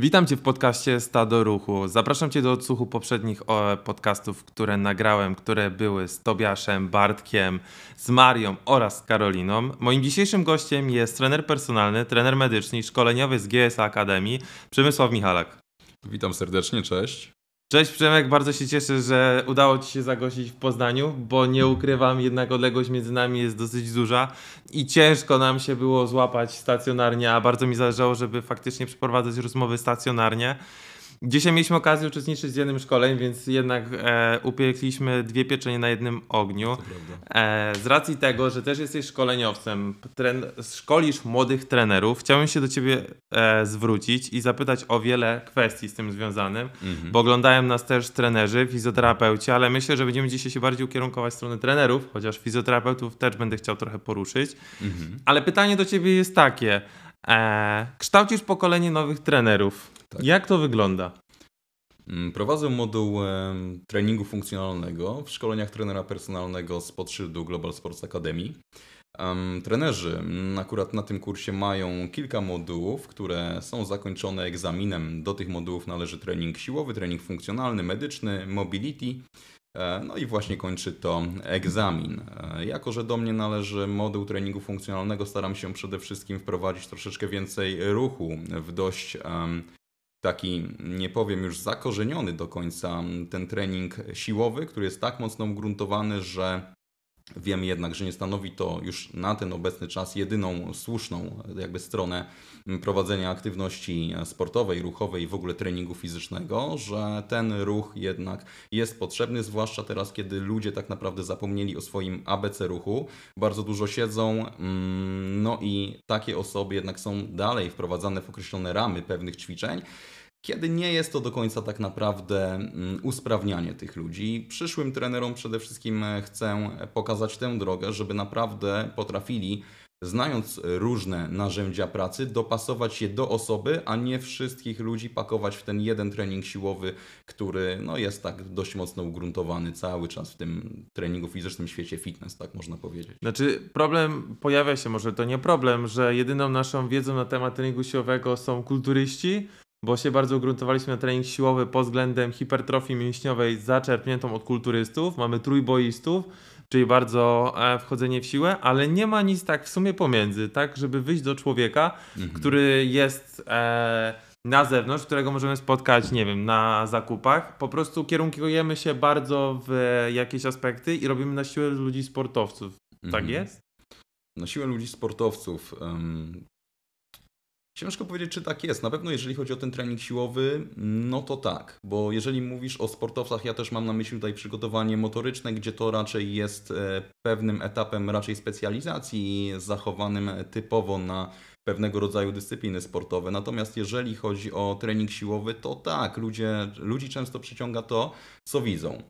Witam Cię w podcaście Stado Ruchu. Zapraszam Cię do odsłuchu poprzednich podcastów, które nagrałem, które były z Tobiaszem, Bartkiem, z Marią oraz z Karoliną. Moim dzisiejszym gościem jest trener personalny, trener medyczny i szkoleniowy z GSA Akademii, Przemysław Michalak. Witam serdecznie, cześć. Cześć Przemek, bardzo się cieszę, że udało Ci się zagościć w Poznaniu, bo nie ukrywam, jednak odległość między nami jest dosyć duża i ciężko nam się było złapać stacjonarnie, a bardzo mi zależało, żeby faktycznie przeprowadzać rozmowy stacjonarnie. Dzisiaj mieliśmy okazję uczestniczyć w jednym szkoleniu, więc jednak e, upiekliśmy dwie pieczenie na jednym ogniu. E, z racji tego, że też jesteś szkoleniowcem, tren, szkolisz młodych trenerów, chciałem się do Ciebie e, zwrócić i zapytać o wiele kwestii z tym związanym, mhm. bo oglądają nas też trenerzy, fizjoterapeuci, ale myślę, że będziemy dzisiaj się bardziej ukierunkować w stronę trenerów, chociaż fizjoterapeutów też będę chciał trochę poruszyć. Mhm. Ale pytanie do Ciebie jest takie. E, kształcisz pokolenie nowych trenerów. Tak. Jak to wygląda? Mm, prowadzę moduł treningu funkcjonalnego w szkoleniach trenera personalnego z podszyldu Global Sports Academy. trenerzy mm, akurat na tym kursie mają kilka modułów, które są zakończone egzaminem. Do tych modułów należy trening siłowy, trening funkcjonalny, medyczny, mobility. E, no i właśnie kończy to egzamin. E, jako, że do mnie należy moduł treningu funkcjonalnego, staram się przede wszystkim wprowadzić troszeczkę więcej ruchu w dość taki, nie powiem już zakorzeniony do końca, ten trening siłowy, który jest tak mocno ugruntowany, że Wiemy jednak, że nie stanowi to już na ten obecny czas jedyną słuszną jakby stronę prowadzenia aktywności sportowej, ruchowej i w ogóle treningu fizycznego, że ten ruch jednak jest potrzebny, zwłaszcza teraz, kiedy ludzie tak naprawdę zapomnieli o swoim ABC ruchu, bardzo dużo siedzą, mm, no i takie osoby jednak są dalej wprowadzane w określone ramy pewnych ćwiczeń kiedy nie jest to do końca tak naprawdę mm, usprawnianie tych ludzi. Przyszłym trenerom przede wszystkim e, chcę pokazać tę drogę, żeby naprawdę potrafili, znając różne narzędzia pracy, dopasować je do osoby, a nie wszystkich ludzi pakować w ten jeden trening siłowy, który no, jest tak dość mocno ugruntowany cały czas w tym treningu fizycznym świecie fitness, tak można powiedzieć. Znaczy, problem pojawia się, może to nie problem, że jedyną naszą wiedzą na temat treningu siłowego są kulturyści bo się bardzo ugruntowaliśmy na trening siłowy pod względem hipertrofii mięśniowej zaczerpniętą od kulturystów. Mamy trójboistów, czyli bardzo e, wchodzenie w siłę, ale nie ma nic tak w sumie pomiędzy, tak, żeby wyjść do człowieka, mhm. który jest e, na zewnątrz, którego możemy spotkać, nie wiem, na zakupach. Po prostu kierunkujemy się bardzo w jakieś aspekty i robimy na siłę ludzi sportowców. Tak mhm. jest? Na siłę ludzi sportowców. Ciężko powiedzieć, czy tak jest. Na pewno, jeżeli chodzi o ten trening siłowy, no to tak, bo jeżeli mówisz o sportowcach, ja też mam na myśli tutaj przygotowanie motoryczne, gdzie to raczej jest e, pewnym etapem raczej specjalizacji, zachowanym typowo na pewnego rodzaju dyscypliny sportowe. Natomiast jeżeli chodzi o trening siłowy, to tak, ludzie, ludzi często przyciąga to, co widzą.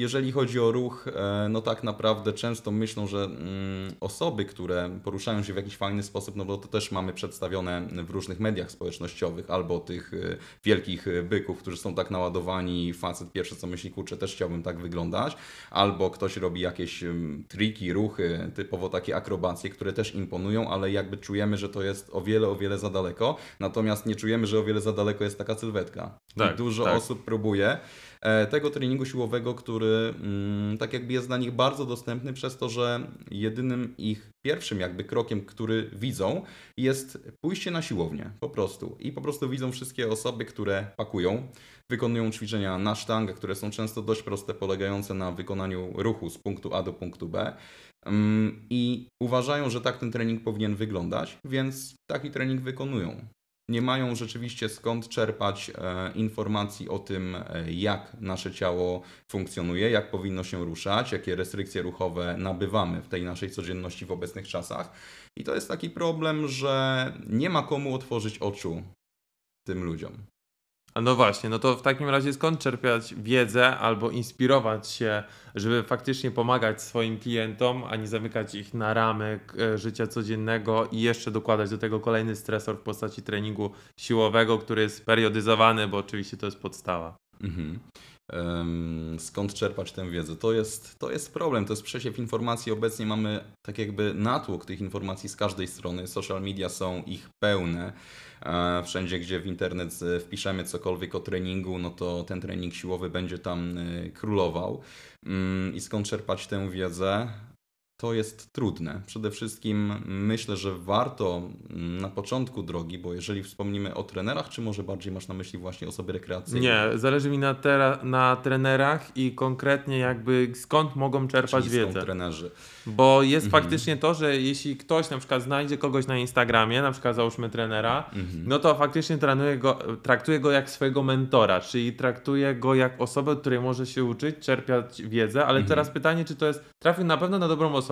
Jeżeli chodzi o ruch, e, no tak naprawdę często myślą, że mm, osoby, które poruszają się w jakiś fajny sposób, no bo to też mamy przedstawione w różnych mediach społecznościowych, albo tych e, wielkich byków, którzy są tak naładowani, facet pierwsze co myśli, kurczę, też chciałbym tak wyglądać, albo ktoś robi jakieś triki, ruchy, typowo takie akrobacje, które też imponują, ale jakby czujemy, że to jest o wiele, o wiele za daleko, natomiast nie czujemy, że o wiele za daleko jest taka sylwetka. Tak, I dużo tak. osób próbuje. E, tego treningu siłowego, który mm, tak jakby jest dla nich bardzo dostępny przez to, że jedynym ich pierwszym jakby krokiem, który widzą jest pójście na siłownię po prostu. I po prostu widzą wszystkie osoby, które pakują, wykonują ćwiczenia na sztangę, które są często dość proste, polegające na wykonaniu ruchu z punktu A do punktu B. Mm, i uważają, że tak ten trening powinien wyglądać, więc taki trening wykonują nie mają rzeczywiście skąd czerpać e, informacji o tym, e, jak nasze ciało funkcjonuje, jak powinno się ruszać, jakie restrykcje ruchowe nabywamy w tej naszej codzienności w obecnych czasach. I to jest taki problem, że nie ma komu otworzyć oczu tym ludziom. A no właśnie, no to w takim razie skąd czerpiać wiedzę albo inspirować się, żeby faktycznie pomagać swoim klientom, a nie zamykać ich na ramek e, życia codziennego i jeszcze dokładać do tego kolejny stresor w postaci treningu siłowego, który jest periodyzowany, bo oczywiście to jest podstawa. Mhm. Skąd czerpać tę wiedzę. To jest, to jest problem, to jest przesiew informacji. Obecnie mamy tak jakby natłok tych informacji z każdej strony. Social media są ich pełne. E, Wszędzie, gdzie w internet z- wpiszemy cokolwiek o treningu, no to ten trening siłowy będzie tam e, królował. Mm, I skąd czerpać tę wiedzę? To jest trudne. Przede wszystkim myślę, że warto mm, na początku drogi, bo jeżeli wspomnimy o trenerach, czy może bardziej masz na myśli właśnie osoby rekreacyjne? Nie, zależy mi na, tera- na trenerach i konkretnie jakby skąd mogą czerpać Czyli są wiedzę. trenerzy. Bo jest Mhm. faktycznie to, że jeśli ktoś na przykład znajdzie kogoś na Instagramie, na przykład załóżmy trenera, Mhm. no to faktycznie traktuje go, traktuje go jak swojego mentora, czyli traktuje go jak osobę, której może się uczyć, czerpiać wiedzę, ale Mhm. teraz pytanie, czy to jest, trafił na pewno na dobrą osobę.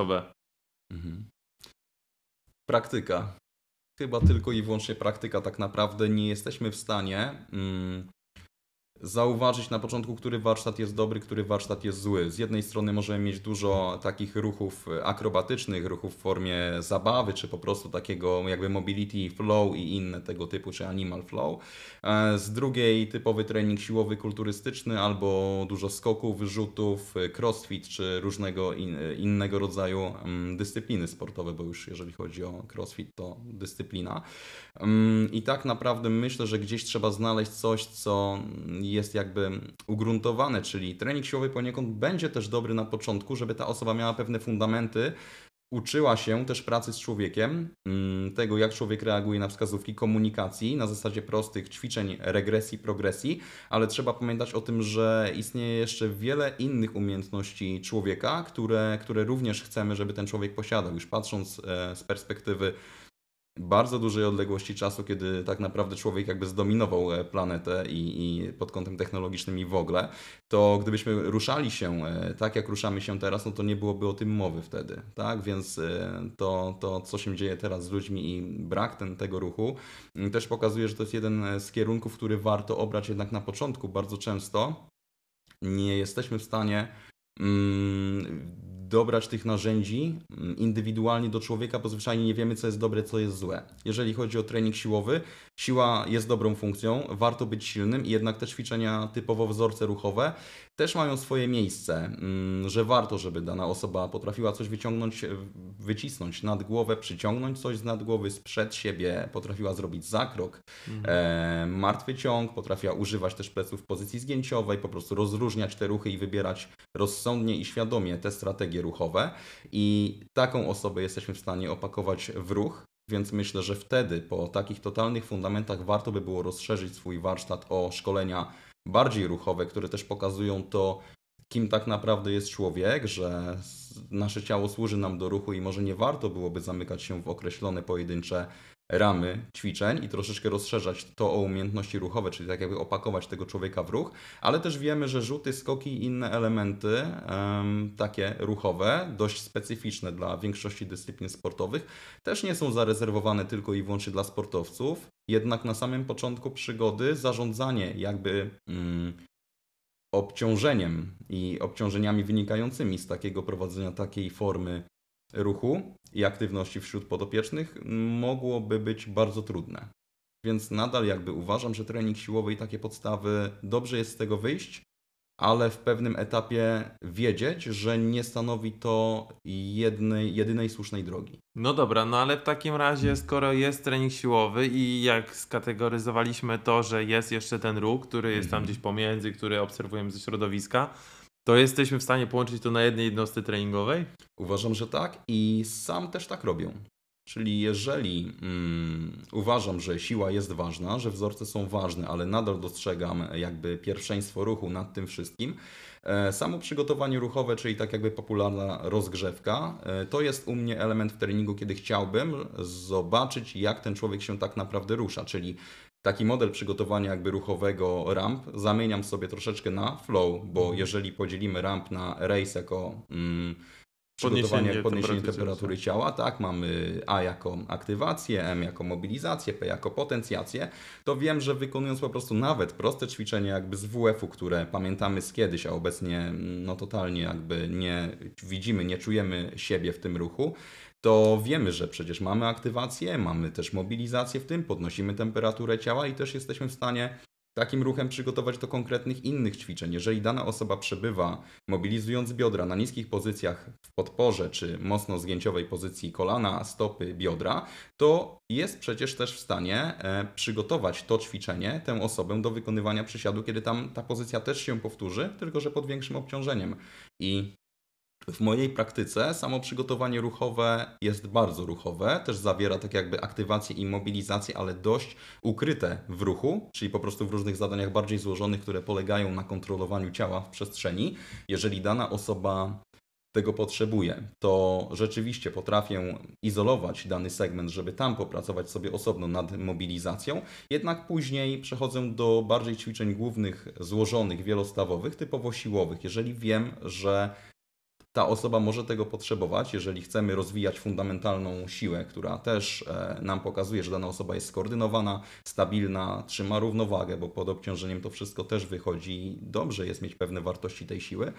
Mhm. Praktyka. Chyba tylko i wyłącznie praktyka. Tak naprawdę nie jesteśmy w stanie mm, zauważyć na początku, który warsztat jest dobry, który warsztat jest zły. Z jednej strony możemy mieć dużo takich ruchów akrobatycznych, ruchów w formie zabawy, czy po prostu takiego jakby mobility flow i inne tego typu, czy animal flow. E, Z drugiej typowy trening siłowy, kulturystyczny, albo dużo skoków, rzutów, crossfit, czy różnego in, innego rodzaju mm, dyscypliny sportowe, bo już jeżeli chodzi o crossfit, to dyscyplina. Mm, I tak naprawdę myślę, że gdzieś trzeba znaleźć coś, co jest jakby ugruntowane, czyli trening siłowy poniekąd będzie też dobry na początku, żeby ta osoba miała pewne fundamenty, uczyła się też pracy z człowiekiem, mm, tego jak człowiek reaguje na wskazówki komunikacji na zasadzie prostych ćwiczeń regresji, progresji, ale trzeba pamiętać o tym, że istnieje jeszcze wiele innych umiejętności człowieka, które, które również chcemy, żeby ten człowiek posiadał. Już patrząc e, z perspektywy bardzo dużej odległości czasu, kiedy tak naprawdę człowiek jakby zdominował e, planetę i, i pod kątem technologicznym i w ogóle, to gdybyśmy ruszali się e, tak, jak ruszamy się teraz, no to nie byłoby o tym mowy wtedy, tak? Więc e, to, to co się dzieje teraz z ludźmi i brak ten, tego ruchu, też pokazuje, że to jest jeden z kierunków, który warto obrać jednak na początku. Bardzo często nie jesteśmy w stanie mm, dobrać tych narzędzi mm, indywidualnie do człowieka, bo zwyczajnie nie wiemy, co jest dobre, co jest złe. Jeżeli chodzi o trening siłowy, siła jest dobrą funkcją, warto być silnym i jednak te ćwiczenia typowo wzorce ruchowe też mają swoje miejsce, mm, że warto, żeby dana osoba potrafiła coś wyciągnąć, e, wycisnąć nad głowę, przyciągnąć coś z nad głowy, sprzed siebie, potrafiła zrobić zakrok, e, martwy ciąg, potrafiła używać też pleców w pozycji zgięciowej, po prostu rozróżniać te ruchy i wybierać rozsądnie i świadomie te strategie ruchowe. I taką osobę jesteśmy w stanie opakować w ruch. Więc myślę, że wtedy po takich totalnych fundamentach warto by było rozszerzyć swój warsztat o szkolenia bardziej ruchowe, które też pokazują to, kim tak naprawdę jest człowiek, że nasze ciało służy nam do ruchu i może nie warto byłoby zamykać się w określone pojedyncze ramy ćwiczeń i troszeczkę rozszerzać to o umiejętności ruchowe, czyli tak jakby opakować tego człowieka w ruch, ale też wiemy, że rzuty, skoki i inne elementy em, takie ruchowe, dość specyficzne dla większości dyscyplin sportowych, też nie są zarezerwowane tylko i wyłącznie dla sportowców, jednak na samym początku przygody zarządzanie jakby mm, obciążeniem i obciążeniami wynikającymi z takiego prowadzenia takiej formy ruchu i aktywności wśród podopiecznych mogłoby być bardzo trudne. Więc nadal jakby uważam, że trening siłowy i takie podstawy dobrze jest z tego wyjść, ale w pewnym etapie wiedzieć, że nie stanowi to jednej, jedynej słusznej drogi. No dobra, no ale w takim razie, skoro jest trening siłowy i jak skategoryzowaliśmy to, że jest jeszcze ten ruch, który jest tam Mhm. gdzieś pomiędzy, który obserwujemy ze środowiska, to jesteśmy w stanie połączyć to na jednej jednostce treningowej? Uważam, że tak i sam też tak robią. Czyli jeżeli mm, uważam, że siła jest ważna, że wzorce są ważne, ale nadal dostrzegam jakby pierwszeństwo ruchu nad tym wszystkim, e, samo przygotowanie ruchowe, czyli tak jakby popularna rozgrzewka, e, to jest u mnie element w treningu, kiedy chciałbym zobaczyć, jak ten człowiek się tak naprawdę rusza, czyli taki model przygotowania jakby ruchowego ramp zamieniam sobie troszeczkę na flow, bo jeżeli podzielimy ramp na race jako mm, przygotowanie, Podniesienie podniesienie temperatury temperatury ciała, tak, mamy A jako aktywację, M jako mobilizację, P jako potencjację, to wiem, że wykonując po prostu nawet proste ćwiczenie jakby z WF-u, które pamiętamy z kiedyś, a obecnie mm, no totalnie jakby nie widzimy, nie czujemy siebie w tym ruchu, to wiemy, że przecież mamy aktywację, mamy też mobilizację w tym, podnosimy temperaturę ciała i też jesteśmy w stanie takim ruchem przygotować do konkretnych innych ćwiczeń. Jeżeli dana osoba przebywa, mobilizując biodra na niskich pozycjach w podporze czy mocno zgięciowej pozycji kolana, stopy, biodra, to jest przecież też w stanie e, przygotować to ćwiczenie, tę osobę do wykonywania przysiadu, kiedy tam ta pozycja też się powtórzy, tylko że pod większym obciążeniem. I w mojej praktyce samo przygotowanie ruchowe jest bardzo ruchowe, też zawiera tak jakby aktywację i mobilizację, ale dość ukryte w ruchu, czyli po prostu w różnych zadaniach bardziej złożonych, które polegają na kontrolowaniu ciała w przestrzeni. Jeżeli dana osoba tego potrzebuje, to rzeczywiście potrafię izolować dany segment, żeby tam popracować sobie osobno nad mobilizacją, jednak później przechodzę do bardziej ćwiczeń głównych, złożonych, wielostawowych, typowo siłowych. Jeżeli wiem, że ta osoba może tego potrzebować, jeżeli chcemy rozwijać fundamentalną siłę, która też e, nam pokazuje, że dana osoba jest skoordynowana, stabilna, trzyma równowagę, bo pod obciążeniem to wszystko też wychodzi. Dobrze jest mieć pewne wartości tej siły.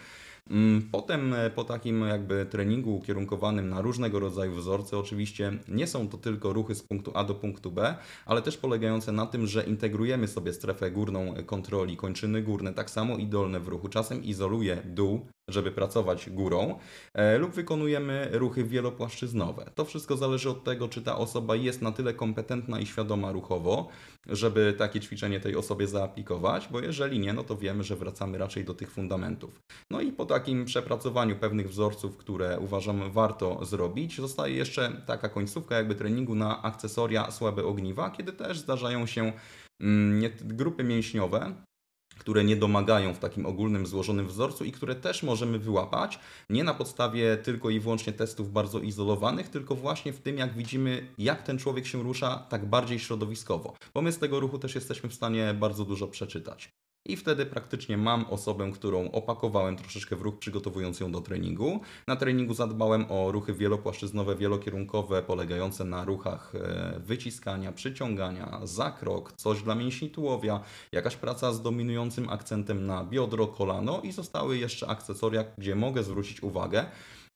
Mm, potem e, po takim jakby treningu ukierunkowanym na różnego rodzaju wzorce, oczywiście nie są to tylko ruchy z punktu A do punktu B, ale też polegające na tym, że integrujemy sobie strefę górną kontroli, kończyny górne, tak samo i dolne w ruchu. Czasem izoluję dół, żeby pracować górą, e, lub wykonujemy ruchy wielopłaszczyznowe. To wszystko zależy od tego, czy ta osoba jest na tyle kompetentna i świadoma ruchowo, żeby takie ćwiczenie tej osobie zaaplikować, bo jeżeli nie, no to wiemy, że wracamy raczej do tych fundamentów. No i po takim przepracowaniu pewnych wzorców, które uważam warto zrobić, zostaje jeszcze taka końcówka jakby treningu na akcesoria słabe ogniwa, kiedy też zdarzają się mm, grupy mięśniowe, które nie domagają w takim ogólnym, złożonym wzorcu i które też możemy wyłapać, nie na podstawie tylko i wyłącznie testów bardzo izolowanych, tylko właśnie w tym, jak widzimy, jak ten człowiek się rusza tak bardziej środowiskowo. Bo my z tego ruchu też jesteśmy w stanie bardzo dużo przeczytać i wtedy praktycznie mam osobę, którą opakowałem troszeczkę w ruch, przygotowując ją do treningu. Na treningu zadbałem o ruchy wielopłaszczyznowe, wielokierunkowe, polegające na ruchach e, wyciskania, przyciągania, zakrok, coś dla mięśni tułowia, jakaś praca z dominującym akcentem na biodro, kolano i zostały jeszcze akcesoria, gdzie mogę zwrócić uwagę,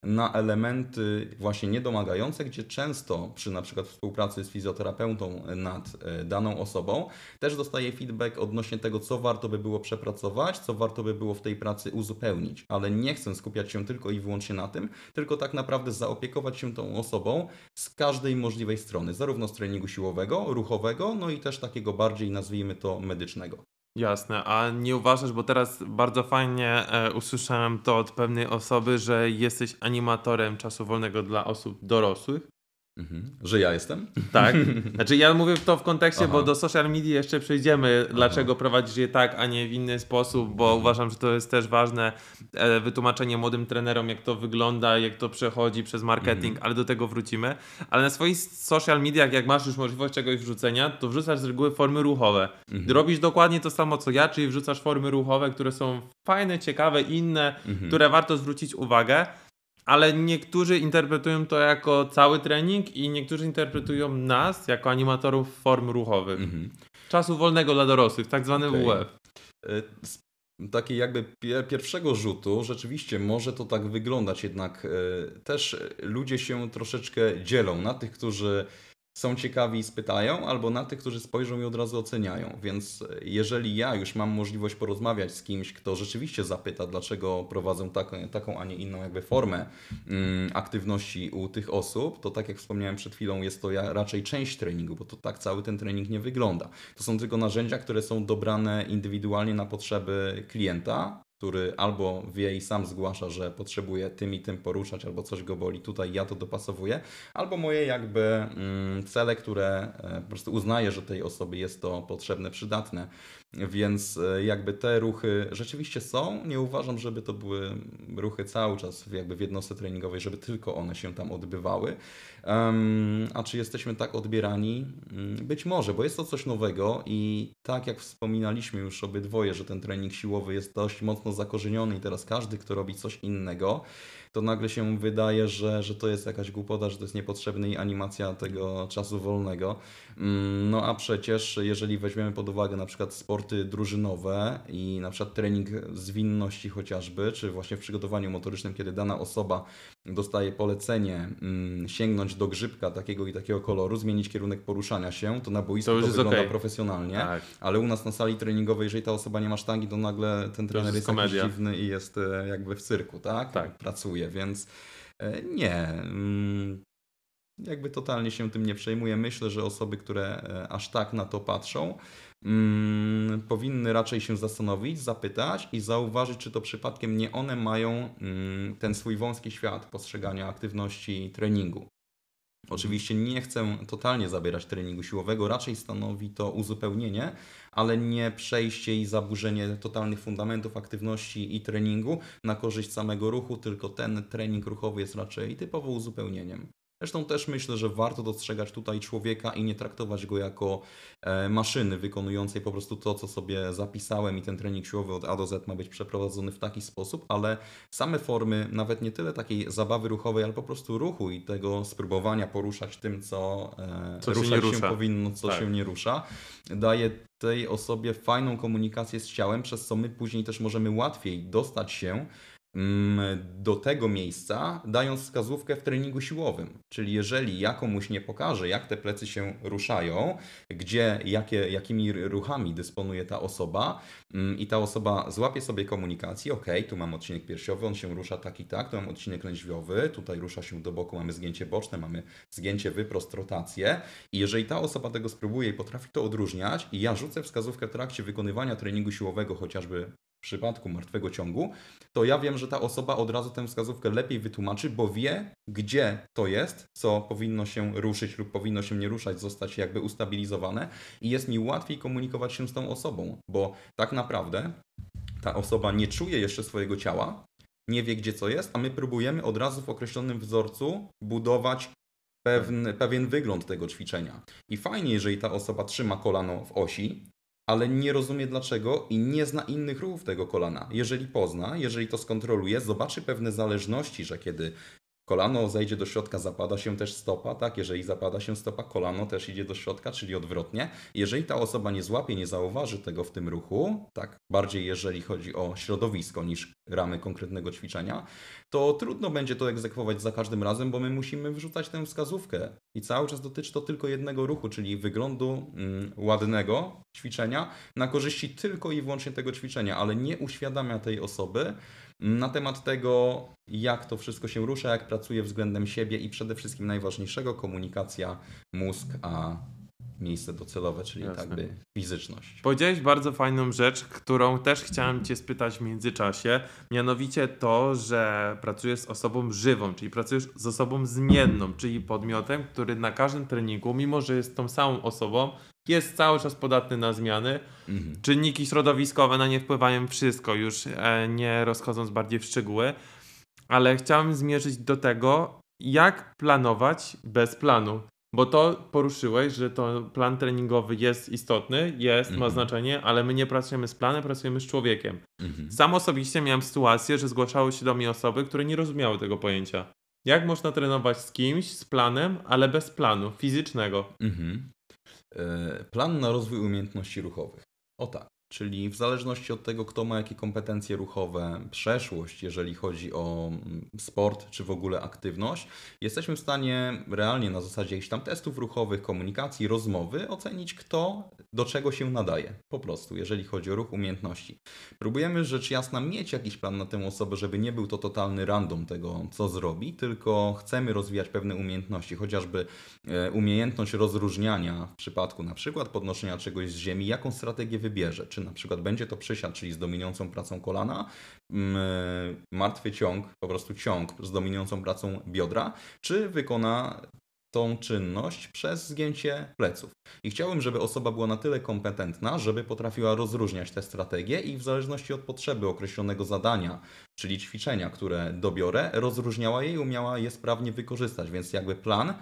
na elementy właśnie niedomagające, gdzie często przy na przykład współpracy z fizjoterapeutą nad e, daną osobą też dostaję feedback odnośnie tego, co warto by było przepracować, co warto by było w tej pracy uzupełnić, ale nie chcę skupiać się tylko i wyłącznie na tym, tylko tak naprawdę zaopiekować się tą osobą z każdej możliwej strony, zarówno z treningu siłowego, ruchowego, no i też takiego bardziej nazwijmy to medycznego. Jasne, a nie uważasz, bo teraz bardzo fajnie e, usłyszałem to od pewnej osoby, że jesteś animatorem czasu wolnego dla osób dorosłych. Mhm. Że ja jestem? Tak. Znaczy ja mówię to w kontekście, Aha. bo do social media jeszcze przejdziemy, Aha. dlaczego prowadzisz je tak, a nie w inny sposób, bo mhm. uważam, że to jest też ważne e, wytłumaczenie młodym trenerom, jak to wygląda, jak to przechodzi przez marketing, mhm. ale do tego wrócimy. Ale na swoich social mediach, jak masz już możliwość czegoś wrzucenia, to wrzucasz z reguły formy ruchowe. Mhm. Robisz dokładnie to samo co ja, czyli wrzucasz formy ruchowe, które są fajne, ciekawe, inne, które warto zwrócić uwagę ale niektórzy interpretują to jako cały trening i niektórzy interpretują nas jako animatorów form ruchowych. Mhm. Czasu wolnego dla dorosłych, tak zwany okay. WF. Z takiej jakby pierwszego rzutu rzeczywiście może to tak wyglądać, jednak e, też ludzie się troszeczkę dzielą na tych, którzy są ciekawi i spytają, albo na tych, którzy spojrzą i od razu oceniają. Więc e, jeżeli ja już mam możliwość porozmawiać z kimś, kto rzeczywiście zapyta, dlaczego prowadzę taką, taką a nie inną jakby formę mm, aktywności u tych osób, to tak jak wspomniałem przed chwilą, jest to ja, raczej część treningu, bo to tak cały ten trening nie wygląda. To są tylko narzędzia, które są dobrane indywidualnie na potrzeby klienta, który albo wie i sam zgłasza, że potrzebuje tym i tym poruszać, albo coś go boli, tutaj ja to dopasowuję, albo moje jakby mm, cele, które e, po prostu uznaję, że tej osobie jest to potrzebne, przydatne. Więc e, jakby te ruchy rzeczywiście są. Nie uważam, żeby to były ruchy cały czas jakby w jednostce treningowej, żeby tylko one się tam odbywały. A czy jesteśmy tak odbierani? Mm, być może, bo jest to coś nowego i tak jak wspominaliśmy już obydwoje, że ten trening siłowy jest dość mocno zakorzeniony i teraz każdy, kto robi coś innego, to nagle się wydaje, że, że to jest jakaś głupota, że to jest niepotrzebne i animacja tego czasu wolnego. Mm, no a przecież jeżeli weźmiemy pod uwagę na przykład sporty drużynowe i na przykład trening zwinności chociażby, czy właśnie w przygotowaniu motorycznym, kiedy dana osoba dostaje polecenie mm, sięgnąć do grzybka takiego i takiego koloru, zmienić kierunek poruszania się, to na boisku To to, wygląda okej. profesjonalnie, Tak. ale u nas na sali treningowej, jeżeli ta osoba nie ma sztangi, to nagle ten trener jest jest jakiś dziwny i jest e, jakby w cyrku, tak? Tak. Pracuje, więc e, nie. Jakby totalnie się tym nie przejmuję. Myślę, że osoby, które e, aż tak na to patrzą, mm, powinny raczej się zastanowić, zapytać i zauważyć, czy to przypadkiem nie one mają mm, ten swój wąski świat postrzegania aktywności treningu. Oczywiście nie chcę totalnie zabierać treningu siłowego, raczej stanowi to uzupełnienie, ale nie przejście i zaburzenie totalnych fundamentów aktywności i treningu na korzyść samego ruchu, tylko ten trening ruchowy jest raczej typowo uzupełnieniem. Zresztą też myślę, że warto dostrzegać tutaj człowieka i nie traktować go jako e, maszyny wykonującej po prostu to, co sobie zapisałem i ten trening siłowy od A do Z ma być przeprowadzony w taki sposób, ale same formy, nawet nie tyle takiej zabawy ruchowej, ale po prostu ruchu i tego spróbowania poruszać tym, co, e, Co się ruszać się, rusza. powinno, co Tak. się nie rusza, daje tej osobie fajną komunikację z ciałem, przez co my później też możemy łatwiej dostać się do tego miejsca, dając wskazówkę w treningu siłowym. Czyli jeżeli ja komuś nie pokażę, jak te plecy się ruszają, gdzie, jakie, jakimi ruchami dysponuje ta osoba mm, i ta osoba złapie sobie komunikację, ok, tu mam odcinek piersiowy, on się rusza tak i tak, tu mam odcinek lędźwiowy, tutaj rusza się do boku, mamy zgięcie boczne, mamy zgięcie wyprost, rotację i jeżeli ta osoba tego spróbuje i potrafi to odróżniać i ja rzucę wskazówkę w trakcie wykonywania treningu siłowego, chociażby przypadku martwego ciągu, to ja wiem, że ta osoba od razu tę wskazówkę lepiej wytłumaczy, bo wie, gdzie to jest, co powinno się ruszyć lub powinno się nie ruszać, zostać jakby ustabilizowane i jest mi łatwiej komunikować się z tą osobą, bo tak naprawdę ta osoba nie czuje jeszcze swojego ciała, nie wie, gdzie co jest, a my próbujemy od razu w określonym wzorcu budować pewien, pewien wygląd tego ćwiczenia. I fajnie, jeżeli ta osoba trzyma kolano w osi, ale nie rozumie dlaczego i nie zna innych ruchów tego kolana. Jeżeli pozna, jeżeli to skontroluje, zobaczy pewne zależności, że kiedy kolano zejdzie do środka, zapada się też stopa, tak? Jeżeli zapada się stopa, kolano też idzie do środka, czyli odwrotnie. Jeżeli ta osoba nie złapie, nie zauważy tego w tym ruchu, tak bardziej jeżeli chodzi o środowisko niż ramy konkretnego ćwiczenia, to trudno będzie to egzekwować za każdym razem, bo my musimy wrzucać tę wskazówkę. I cały czas dotyczy to tylko jednego ruchu, czyli wyglądu mm, ładnego ćwiczenia na korzyści tylko i wyłącznie tego ćwiczenia, ale nie uświadamia tej osoby na temat tego, jak to wszystko się rusza, jak pracuje względem siebie i przede wszystkim najważniejszego komunikacja mózg, a miejsce docelowe, czyli Jasne. tak by fizyczność. Powiedziałeś bardzo fajną rzecz, którą też chciałem Cię spytać w międzyczasie. Mianowicie to, że pracujesz z osobą żywą, czyli pracujesz z osobą zmienną, czyli podmiotem, który na każdym treningu, mimo że jest tą samą osobą, jest cały czas podatny na zmiany. Mhm. Czynniki środowiskowe na nie wpływają wszystko, już e, nie rozchodząc bardziej w szczegóły. Ale chciałem zmierzyć do tego, jak planować bez planu. Bo to poruszyłeś, że to plan treningowy jest istotny, jest, ma Mhm. znaczenie, ale my nie pracujemy z planem, pracujemy z człowiekiem. Mhm. Sam osobiście miałem sytuację, że zgłaszały się do mnie osoby, które nie rozumiały tego pojęcia. Jak można trenować z kimś, z planem, ale bez planu fizycznego? Mhm. E, Plan na rozwój umiejętności ruchowych. O tak. Czyli w zależności od tego, kto ma jakie kompetencje ruchowe, przeszłość, jeżeli chodzi o mm, sport czy w ogóle aktywność, jesteśmy w stanie realnie na zasadzie jakichś tam testów ruchowych, komunikacji, rozmowy ocenić, kto do czego się nadaje. Po prostu, jeżeli chodzi o ruch umiejętności. Próbujemy rzecz jasna mieć jakiś plan na tę osobę, żeby nie był to totalny random tego, co zrobi, tylko chcemy rozwijać pewne umiejętności, chociażby e, umiejętność rozróżniania w przypadku na przykład podnoszenia czegoś z ziemi, jaką strategię wybierze. Czy na przykład będzie to przysiad, czyli z dominującą pracą kolana, mm, e, martwy ciąg, po prostu ciąg z dominującą pracą biodra, czy wykona tą czynność przez zgięcie pleców. I chciałbym, żeby osoba była na tyle kompetentna, żeby potrafiła rozróżniać te strategie i w zależności od potrzeby określonego zadania, czyli ćwiczenia, które dobiorę, rozróżniała je i umiała je sprawnie wykorzystać. Więc jakby plan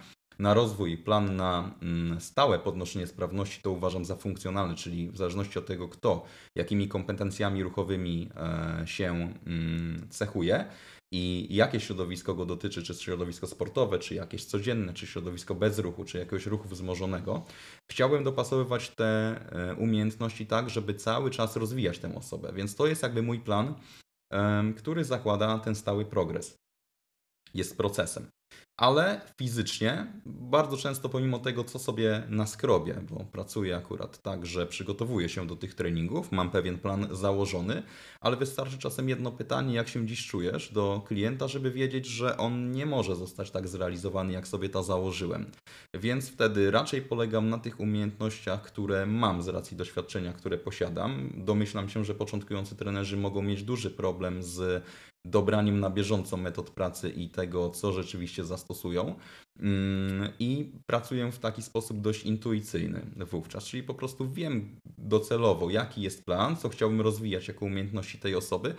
na rozwój, plan na mm, stałe podnoszenie sprawności to uważam za funkcjonalny, czyli w zależności od tego, kto jakimi kompetencjami ruchowymi e, się mm, cechuje i jakie środowisko go dotyczy, czy środowisko sportowe, czy jakieś codzienne, czy środowisko bez ruchu, czy jakiegoś ruchu wzmożonego, chciałbym dopasowywać te e, umiejętności tak, żeby cały czas rozwijać tę osobę. Więc to jest jakby mój plan, który zakłada ten stały progres. jest procesem. Ale fizycznie bardzo często pomimo tego, co sobie naskrobię, bo pracuję akurat tak, że przygotowuję się do tych treningów, mam pewien plan założony, ale wystarczy czasem jedno pytanie, jak się dziś czujesz do klienta, żeby wiedzieć, że on nie może zostać tak zrealizowany, jak sobie to założyłem. Więc wtedy raczej polegam na tych umiejętnościach, które mam z racji doświadczenia, które posiadam. Domyślam się, że początkujący trenerzy mogą mieć duży problem z dobraniem na bieżąco metod pracy i tego, co rzeczywiście zastosują. Mm, I pracuję w taki sposób dość intuicyjny wówczas, czyli po prostu wiem docelowo, jaki jest plan, co chciałbym rozwijać jako umiejętności tej osoby,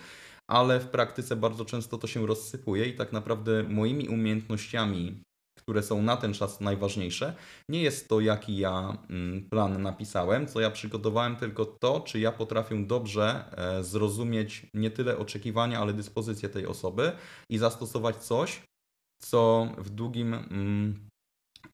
ale w praktyce bardzo często to się rozsypuje i tak naprawdę moimi umiejętnościami które są na ten czas najważniejsze, nie jest to, jaki ja mm, plan napisałem, co ja przygotowałem, tylko to, czy ja potrafię dobrze e, zrozumieć nie tyle oczekiwania, ale dyspozycję tej osoby i zastosować coś, co w długim mm,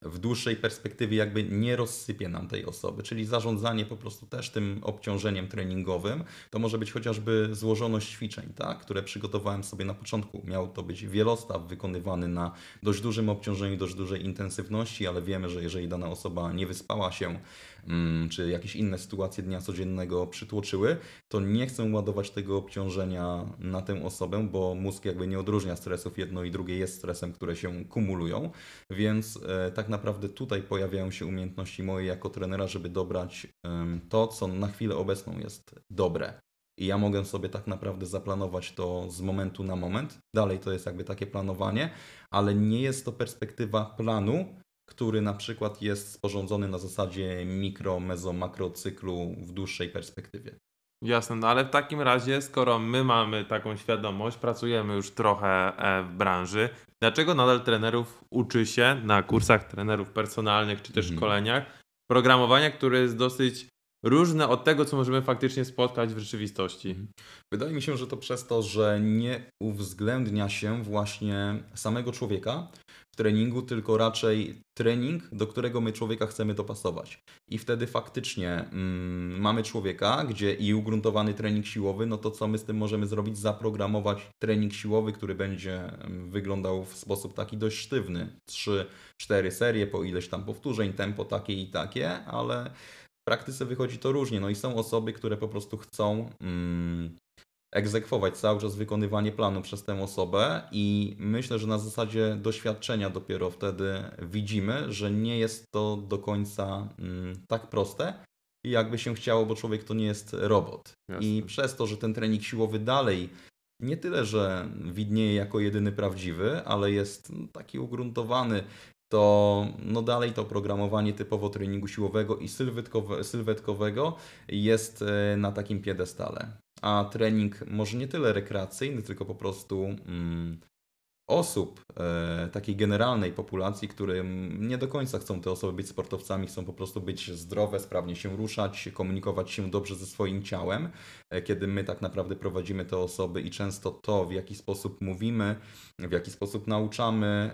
w dłuższej perspektywie jakby nie rozsypie nam tej osoby, czyli zarządzanie po prostu też tym obciążeniem treningowym. To może być chociażby złożoność ćwiczeń, tak, które przygotowałem sobie na początku. Miał to być wielostaw wykonywany na dość dużym obciążeniu, dość dużej intensywności, ale wiemy, że jeżeli dana osoba nie wyspała się, czy jakieś inne sytuacje dnia codziennego przytłoczyły, to nie chcę ładować tego obciążenia na tę osobę, bo mózg jakby nie odróżnia stresów, jedno i drugie jest stresem, które się kumulują, więc e, tak naprawdę tutaj pojawiają się umiejętności moje jako trenera, żeby dobrać to, co na chwilę obecną jest dobre. I ja mogę sobie tak naprawdę zaplanować to z momentu na moment. Dalej to jest jakby takie planowanie, ale nie jest to perspektywa planu, który na przykład jest sporządzony na zasadzie mikro, mezo, makro cyklu w dłuższej perspektywie. Jasne, no ale w takim razie, skoro my mamy taką świadomość, pracujemy już trochę e, w branży, dlaczego nadal trenerów uczy się na kursach trenerów personalnych czy też mhm. szkoleniach programowania, które jest dosyć różne od tego, co możemy faktycznie spotkać w rzeczywistości? Mhm. Wydaje mi się, że to przez to, że nie uwzględnia się właśnie samego człowieka, treningu, tylko raczej trening, do którego my człowieka chcemy dopasować. I wtedy faktycznie mm, mamy człowieka, gdzie i ugruntowany trening siłowy, no to co my z tym możemy zrobić? Zaprogramować trening siłowy, który będzie mm, wyglądał w sposób taki dość sztywny. 3-4 serie po ileś tam powtórzeń, tempo takie i takie, ale w praktyce wychodzi to różnie. No i są osoby, które po prostu chcą mm, egzekwować cały czas wykonywanie planu przez tę osobę i myślę, że na zasadzie doświadczenia dopiero wtedy widzimy, że nie jest to do końca mm, tak proste, jakby się chciało, bo człowiek to nie jest robot. Jasne. I przez to, że ten trening siłowy dalej nie tyle, że widnieje jako jedyny prawdziwy, ale jest taki ugruntowany, to no dalej to programowanie typowo treningu siłowego i sylwetkowe, sylwetkowego jest e, na takim piedestale a trening może nie tyle rekreacyjny, tylko po prostu mm, osób, e, takiej generalnej populacji, które nie do końca chcą te osoby być sportowcami, chcą po prostu być zdrowe, sprawnie się ruszać, komunikować się dobrze ze swoim ciałem, e, kiedy my tak naprawdę prowadzimy te osoby i często to, w jaki sposób mówimy, w jaki sposób nauczamy,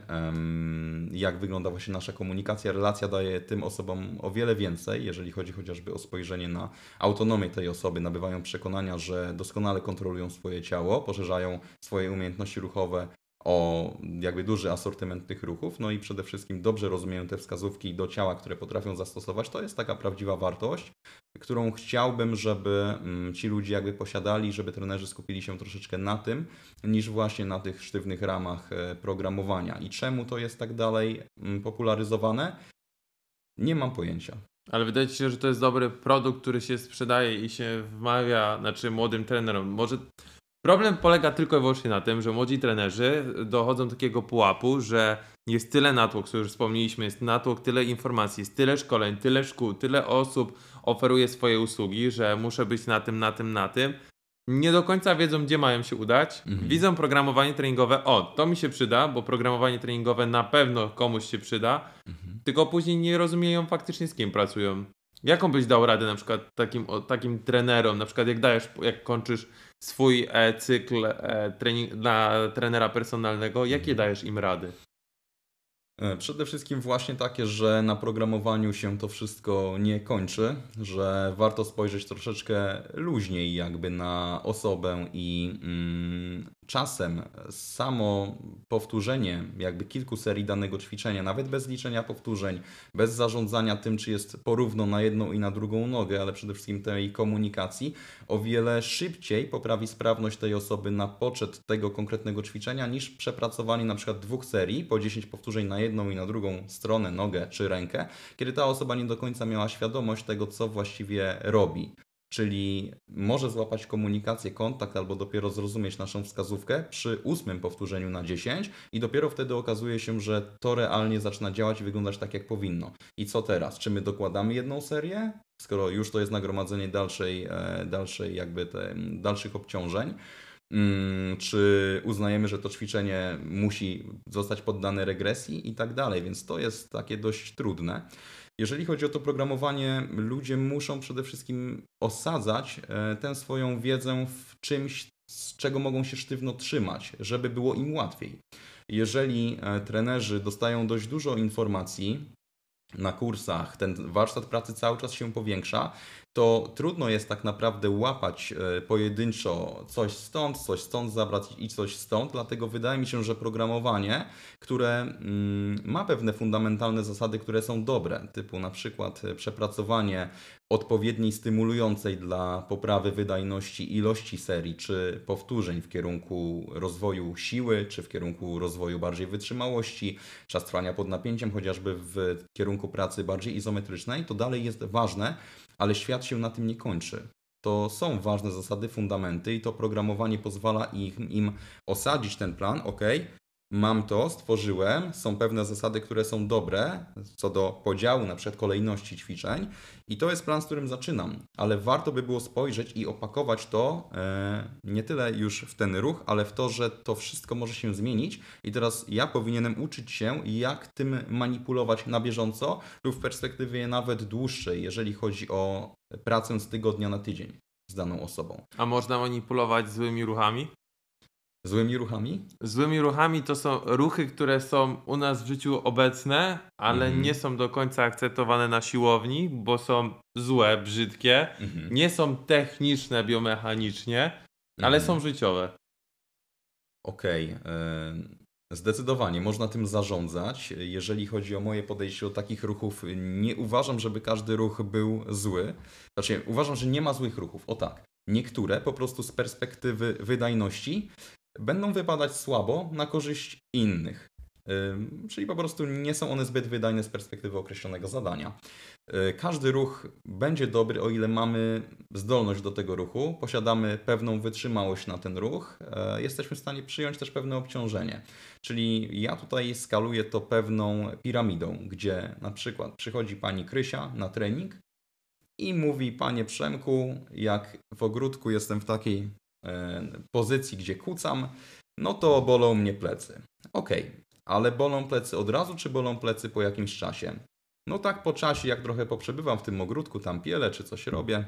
jak wygląda właśnie nasza komunikacja, relacja daje tym osobom o wiele więcej, jeżeli chodzi chociażby o spojrzenie na autonomię tej osoby, nabywają przekonania, że doskonale kontrolują swoje ciało, poszerzają swoje umiejętności ruchowe, o jakby duży asortyment tych ruchów, no i przede wszystkim dobrze rozumieją te wskazówki do ciała, które potrafią zastosować, to jest taka prawdziwa wartość, którą chciałbym, żeby mm, ci ludzie jakby posiadali, żeby trenerzy skupili się troszeczkę na tym, niż właśnie na tych sztywnych ramach e, programowania. I czemu to jest tak dalej mm, popularyzowane? Nie mam pojęcia. Ale wydaje się, że to jest dobry produkt, który się sprzedaje i się wmawia, znaczy młodym trenerom. Może Problem polega tylko i wyłącznie na tym, że młodzi trenerzy dochodzą do takiego pułapu, że jest tyle natłok, co już wspomnieliśmy, jest natłok, tyle informacji, jest tyle szkoleń, tyle szkół, tyle osób oferuje swoje usługi, że muszę być na tym, na tym, na tym. Nie do końca wiedzą, gdzie mają się udać. Mhm. Widzą programowanie treningowe, o, to mi się przyda, bo programowanie treningowe na pewno komuś się przyda, mhm. tylko później nie rozumieją faktycznie z kim pracują. Jaką byś dał radę na przykład takim, takim trenerom, na przykład jak dajesz, jak kończysz swój e, cykl e, trening, dla trenera personalnego, jakie mhm. dajesz im rady? E, przede wszystkim właśnie takie, że na programowaniu się to wszystko nie kończy, że warto spojrzeć troszeczkę luźniej jakby na osobę i mm, czasem samo powtórzenie jakby kilku serii danego ćwiczenia, nawet bez liczenia powtórzeń, bez zarządzania tym, czy jest porówno na jedną i na drugą nogę, ale przede wszystkim tej komunikacji, o wiele szybciej poprawi sprawność tej osoby na poczet tego konkretnego ćwiczenia niż przepracowanie na przykład dwóch serii po 10 powtórzeń na jedną i na drugą stronę, nogę czy rękę, kiedy ta osoba nie do końca miała świadomość tego, co właściwie robi czyli może złapać komunikację, kontakt albo dopiero zrozumieć naszą wskazówkę przy ósmym powtórzeniu na 10 i dopiero wtedy okazuje się, że to realnie zaczyna działać i wyglądać tak, jak powinno. I co teraz? Czy my dokładamy jedną serię, skoro już to jest nagromadzenie dalszej, e, dalszej jakby te, dalszych obciążeń? Mm, czy uznajemy, że to ćwiczenie musi zostać poddane regresji i tak dalej, więc to jest takie dość trudne. Jeżeli chodzi o to programowanie, ludzie muszą przede wszystkim osadzać e, tę swoją wiedzę w czymś, z czego mogą się sztywno trzymać, żeby było im łatwiej. Jeżeli e, trenerzy dostają dość dużo informacji, na kursach, ten warsztat pracy cały czas się powiększa, to trudno jest tak naprawdę łapać e, pojedynczo coś stąd, coś stąd zabrać i coś stąd, dlatego wydaje mi się, że programowanie, które mm, ma pewne fundamentalne zasady, które są dobre, typu na przykład e, przepracowanie odpowiedniej stymulującej dla poprawy wydajności ilości serii czy powtórzeń w kierunku rozwoju siły, czy w kierunku rozwoju bardziej wytrzymałości, czas trwania pod napięciem, chociażby w kierunku pracy bardziej izometrycznej, to dalej jest ważne, ale świat się na tym nie kończy. To są ważne zasady, fundamenty i to programowanie pozwala im, im osadzić ten plan, ok, mam to, stworzyłem, są pewne zasady, które są dobre co do podziału na przykład kolejności ćwiczeń i to jest plan, z którym zaczynam, ale warto by było spojrzeć i opakować to e, nie tyle już w ten ruch, ale w to, że to wszystko może się zmienić i teraz ja powinienem uczyć się, jak tym manipulować na bieżąco lub w perspektywie nawet dłuższej, jeżeli chodzi o pracę z tygodnia na tydzień z daną osobą. A można manipulować złymi ruchami? Złymi ruchami? Złymi ruchami to są ruchy, które są u nas w życiu obecne, ale Mhm. nie są do końca akceptowane na siłowni, bo są złe, brzydkie, Mhm. nie są techniczne biomechanicznie, ale Mhm. są życiowe. Okej. e, Zdecydowanie można tym zarządzać. Jeżeli chodzi o moje podejście do takich ruchów, nie uważam, żeby każdy ruch był zły. Znaczy, uważam, że nie ma złych ruchów. O tak. Niektóre po prostu z perspektywy wydajności będą wypadać słabo na korzyść innych. Czyli po prostu nie są one zbyt wydajne z perspektywy określonego zadania. Y, Każdy ruch będzie dobry, o ile mamy zdolność do tego ruchu, posiadamy pewną wytrzymałość na ten ruch, e, jesteśmy w stanie przyjąć też pewne obciążenie. Czyli ja tutaj skaluję to pewną piramidą, gdzie na przykład przychodzi pani Krysia na trening i mówi: Panie Przemku, jak w ogródku jestem w takiej pozycji, gdzie kucam, no to bolą mnie plecy. Okej, ale bolą plecy od razu, czy bolą plecy po jakimś czasie? No tak po czasie, jak trochę poprzebywam w tym ogródku, tam pielę czy coś robię.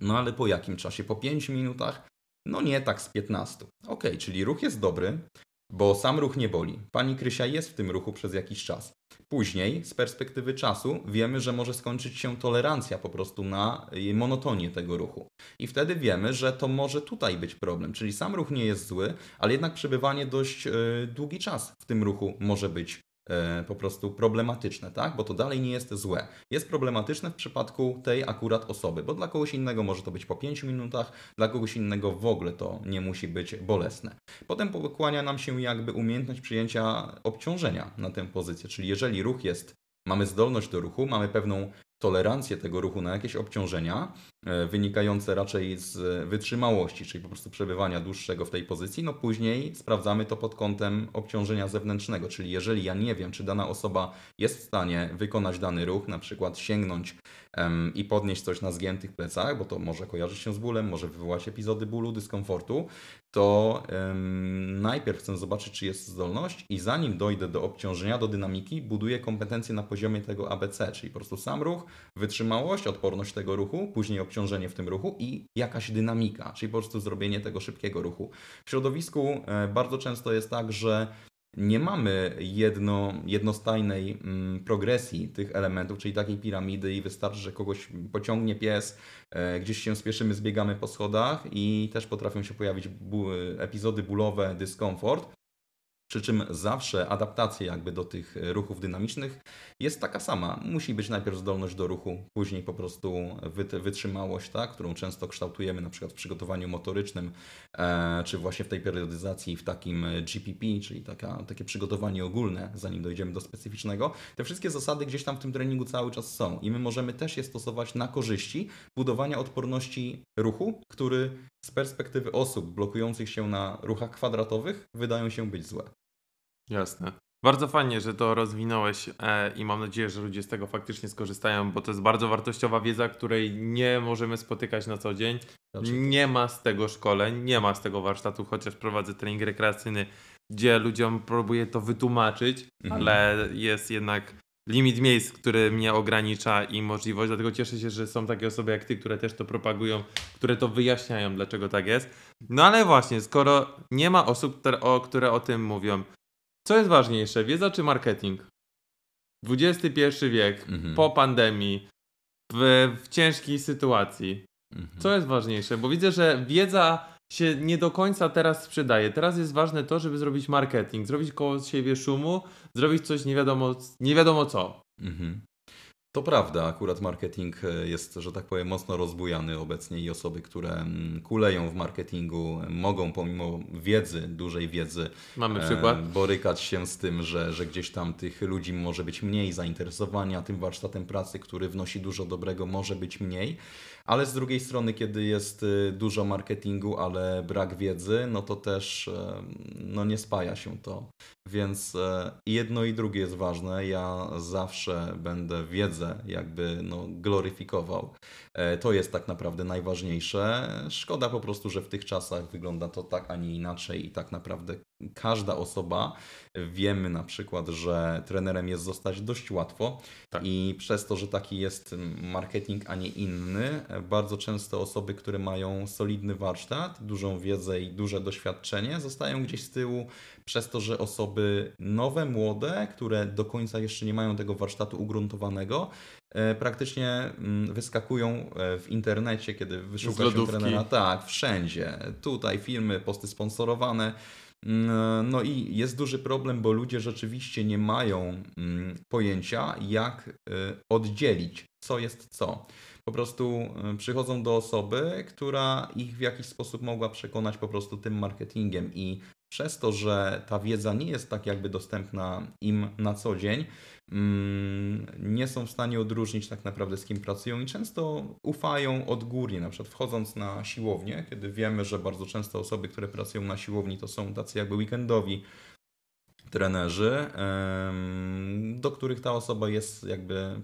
No ale po jakim czasie? Po 5 minutach? No nie, tak z 15. Okej, czyli ruch jest dobry, bo sam ruch nie boli. Pani Krysia jest w tym ruchu przez jakiś czas. Później, z perspektywy czasu, wiemy, że może skończyć się tolerancja po prostu na y, monotonię tego ruchu. I wtedy wiemy, że to może tutaj być problem. Czyli sam ruch nie jest zły, ale jednak przebywanie dość e, długi czas w tym ruchu może być po prostu problematyczne, tak? Bo to dalej nie jest złe. Jest problematyczne w przypadku tej akurat osoby, bo dla kogoś innego może to być po 5 minutach, dla kogoś innego w ogóle to nie musi być bolesne. Potem pokłania nam się jakby umiejętność przyjęcia obciążenia na tę pozycję, czyli jeżeli ruch jest, mamy zdolność do ruchu, mamy pewną tolerancję tego ruchu na jakieś obciążenia, e, wynikające raczej z wytrzymałości, czyli po prostu przebywania dłuższego w tej pozycji, no później sprawdzamy to pod kątem obciążenia zewnętrznego, czyli jeżeli ja nie wiem, czy dana osoba jest w stanie wykonać dany ruch, na przykład sięgnąć i podnieść coś na zgiętych plecach, bo to może kojarzyć się z bólem, może wywołać epizody bólu, dyskomfortu, to najpierw chcę zobaczyć, czy jest zdolność i zanim dojdę do obciążenia, do dynamiki, buduję kompetencje na poziomie tego ABC, czyli po prostu sam ruch, wytrzymałość, odporność tego ruchu, później obciążenie w tym ruchu i jakaś dynamika, czyli po prostu zrobienie tego szybkiego ruchu. W środowisku e, bardzo często jest tak, że nie mamy jedno, jednostajnej mm, progresji tych elementów, czyli takiej piramidy i wystarczy, że kogoś pociągnie pies, e, gdzieś się spieszymy, zbiegamy po schodach i też potrafią się pojawić bu epizody bólowe, dyskomfort. Przy czym zawsze adaptacja jakby do tych ruchów dynamicznych jest taka sama. Musi być najpierw zdolność do ruchu, później po prostu wytrzymałość, tak, którą często kształtujemy na przykład w przygotowaniu motorycznym, e, czy właśnie w tej periodyzacji w takim GPP, czyli taka, takie przygotowanie ogólne, zanim dojdziemy do specyficznego. Te wszystkie zasady gdzieś tam w tym treningu cały czas są i my możemy też je stosować na korzyści budowania odporności ruchu, który z perspektywy osób blokujących się na ruchach kwadratowych wydają się być złe. Jasne. Bardzo fajnie, że to rozwinąłeś e, i mam nadzieję, że ludzie z tego faktycznie skorzystają, bo to jest bardzo wartościowa wiedza, której nie możemy spotykać na co dzień. Znaczy, nie ma z tego szkoleń, nie ma z tego warsztatu, chociaż prowadzę trening rekreacyjny, gdzie ludziom próbuję to wytłumaczyć, mhm. ale jest jednak limit miejsc, który mnie ogranicza i możliwość, dlatego cieszę się, że są takie osoby jak ty, które też to propagują, które to wyjaśniają, dlaczego tak jest. No ale właśnie, skoro nie ma osób, które o, które o tym mówią, co jest ważniejsze, wiedza czy marketing? XXI wiek, mhm. po pandemii, w, w ciężkiej sytuacji. Mhm. Co jest ważniejsze? Bo widzę, że wiedza się nie do końca teraz sprzedaje. Teraz jest ważne to, żeby zrobić marketing, zrobić koło siebie szumu, zrobić coś nie wiadomo, nie wiadomo co. Mhm. To prawda, akurat marketing e, jest, że tak powiem, mocno rozbujany obecnie i osoby, które mm, kuleją w marketingu, mogą pomimo wiedzy, dużej wiedzy, Mamy przykład? E, borykać się z tym, że, że gdzieś tam tych ludzi może być mniej, zainteresowania tym warsztatem pracy, który wnosi dużo dobrego, może być mniej. Ale z drugiej strony, kiedy jest y, dużo marketingu, ale brak wiedzy, no to też no nie spaja się to. Więc e, jedno i drugie jest ważne. Ja zawsze będę wiedzę jakby no, gloryfikował. E, to jest tak naprawdę najważniejsze. Szkoda po prostu, że w tych czasach wygląda to tak, a nie inaczej i tak naprawdę każda osoba wiemy na przykład, że trenerem jest zostać dość łatwo tak. i przez to, że taki jest marketing, a nie inny, bardzo często osoby, które mają solidny warsztat, dużą wiedzę i duże doświadczenie, zostają gdzieś z tyłu przez to, że osoby nowe, młode, które do końca jeszcze nie mają tego warsztatu ugruntowanego, e, praktycznie mm, wyskakują e, w internecie, kiedy wyszuka się trenera. Tak, wszędzie. Tutaj filmy, posty sponsorowane. Mm, no i jest duży problem, bo ludzie rzeczywiście nie mają mm, pojęcia, jak y, oddzielić, co jest co. Po prostu y, przychodzą do osoby, która ich w jakiś sposób mogła przekonać po prostu tym marketingiem i przez to, że ta wiedza nie jest tak jakby dostępna im na co dzień, nie są w stanie odróżnić tak naprawdę z kim pracują i często ufają odgórnie, na przykład wchodząc na siłownię, kiedy wiemy, że bardzo często osoby, które pracują na siłowni to są tacy jakby weekendowi trenerzy, do których ta osoba jest jakby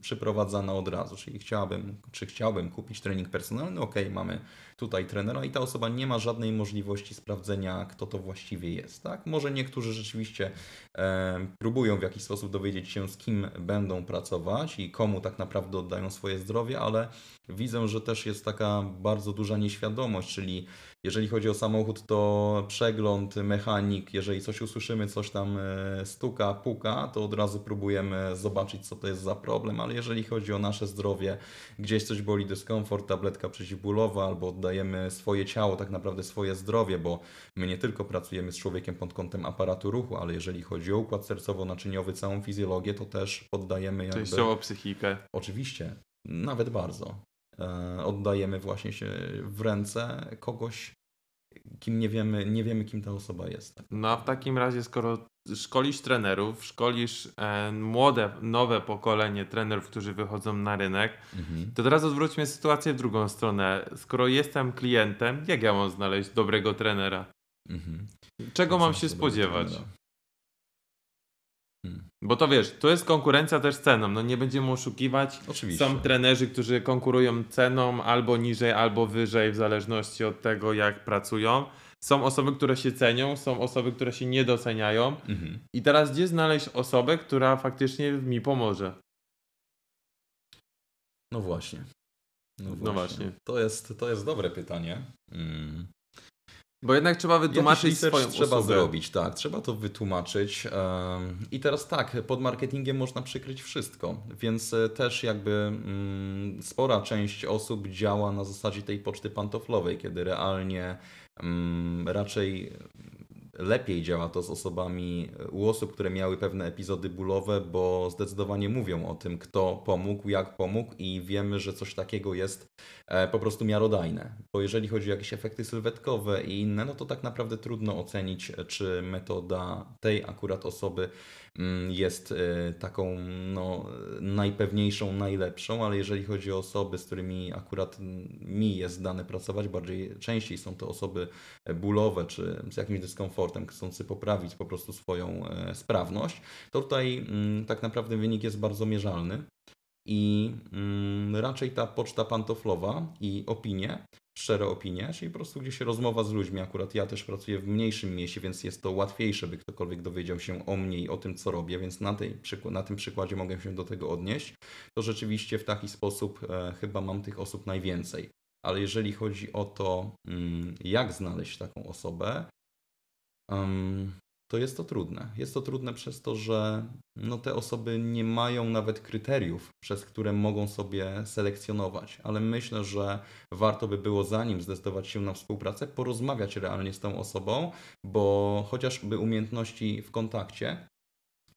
przyprowadzana od razu, czyli chciałabym, czy chciałbym kupić trening personalny, ok, mamy tutaj trenera i ta osoba nie ma żadnej możliwości sprawdzenia, kto to właściwie jest. Tak? Może niektórzy rzeczywiście e, próbują w jakiś sposób dowiedzieć się, z kim będą pracować i komu tak naprawdę oddają swoje zdrowie, ale widzę, że też jest taka bardzo duża nieświadomość, czyli jeżeli chodzi o samochód, to przegląd, mechanik, jeżeli coś usłyszymy, coś tam e, stuka, puka, to od razu próbujemy zobaczyć, co to jest za problem, ale jeżeli chodzi o nasze zdrowie, gdzieś coś boli, dyskomfort, tabletka przeciwbólowa albo oddajemy swoje ciało, tak naprawdę swoje zdrowie, bo my nie tylko pracujemy z człowiekiem pod kątem aparatu ruchu, ale jeżeli chodzi o układ sercowo-naczyniowy, całą fizjologię, to też poddajemy jakby... Częściowo psychikę. Oczywiście, nawet bardzo. E, oddajemy właśnie się w ręce kogoś, kim nie wiemy, nie wiemy kim ta osoba jest. No a w takim razie, skoro szkolisz trenerów, szkolisz e, młode, nowe pokolenie trenerów, którzy wychodzą na rynek, mhm. to teraz odwróćmy sytuację w drugą stronę. Skoro jestem klientem, jak ja mam znaleźć dobrego trenera? Mhm. Czego mam się spodziewać? Hmm. Bo to wiesz, to jest konkurencja też ceną. No nie będziemy oszukiwać. Oczywiście. Są trenerzy, którzy konkurują ceną albo niżej, albo wyżej, w zależności od tego, jak pracują. Są osoby, które się cenią, są osoby, które się nie doceniają. Mhm. I teraz gdzie znaleźć osobę, która faktycznie mi pomoże? No właśnie. No właśnie. No właśnie. To, jest, to jest dobre pytanie. Mm. Bo jednak trzeba wytłumaczyć swoją trzeba usługę. zrobić, tak, trzeba to wytłumaczyć. I teraz tak, pod marketingiem można przykryć wszystko, więc e, też jakby mm, spora część osób działa na zasadzie tej poczty pantoflowej, kiedy realnie mm, raczej lepiej działa to z osobami, u osób, które miały pewne epizody bólowe, bo zdecydowanie mówią o tym, kto pomógł, jak pomógł i wiemy, że coś takiego jest e, po prostu miarodajne. Bo jeżeli chodzi o jakieś efekty sylwetkowe i inne, no to tak naprawdę trudno ocenić, czy metoda tej akurat osoby jest e, taką no, najpewniejszą, najlepszą, ale jeżeli chodzi o osoby, z którymi akurat mm, mi jest dane pracować, bardziej częściej są to osoby bólowe czy z jakimś dyskomfortem, chcący poprawić po prostu swoją e, sprawność, to tutaj mm, tak naprawdę wynik jest bardzo mierzalny. I mm, raczej ta poczta pantoflowa i opinie, szczere opinie, czyli po prostu gdzieś rozmowa z ludźmi. Akurat ja też pracuję w mniejszym mieście, więc jest to łatwiejsze, by ktokolwiek dowiedział się o mnie i o tym, co robię, więc na, tej, na tym przykładzie mogę się do tego odnieść. To rzeczywiście w taki sposób e, chyba mam tych osób najwięcej. Ale jeżeli chodzi o to, mm, jak znaleźć taką osobę, to jest to trudne. Jest to trudne przez to, że no, te osoby nie mają nawet kryteriów, przez które mogą sobie selekcjonować, ale myślę, że warto by było, zanim zdecydować się na współpracę, porozmawiać realnie z tą osobą, bo chociażby umiejętności w kontakcie,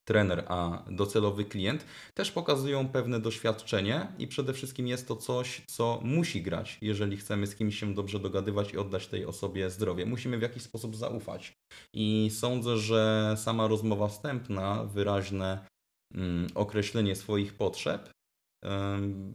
trener a docelowy klient też pokazują pewne doświadczenie i przede wszystkim jest to coś, co musi grać, jeżeli chcemy z kimś się dobrze dogadywać i oddać tej osobie zdrowie. Musimy w jakiś sposób zaufać. I sądzę, że sama rozmowa wstępna, wyraźne mm, określenie swoich potrzeb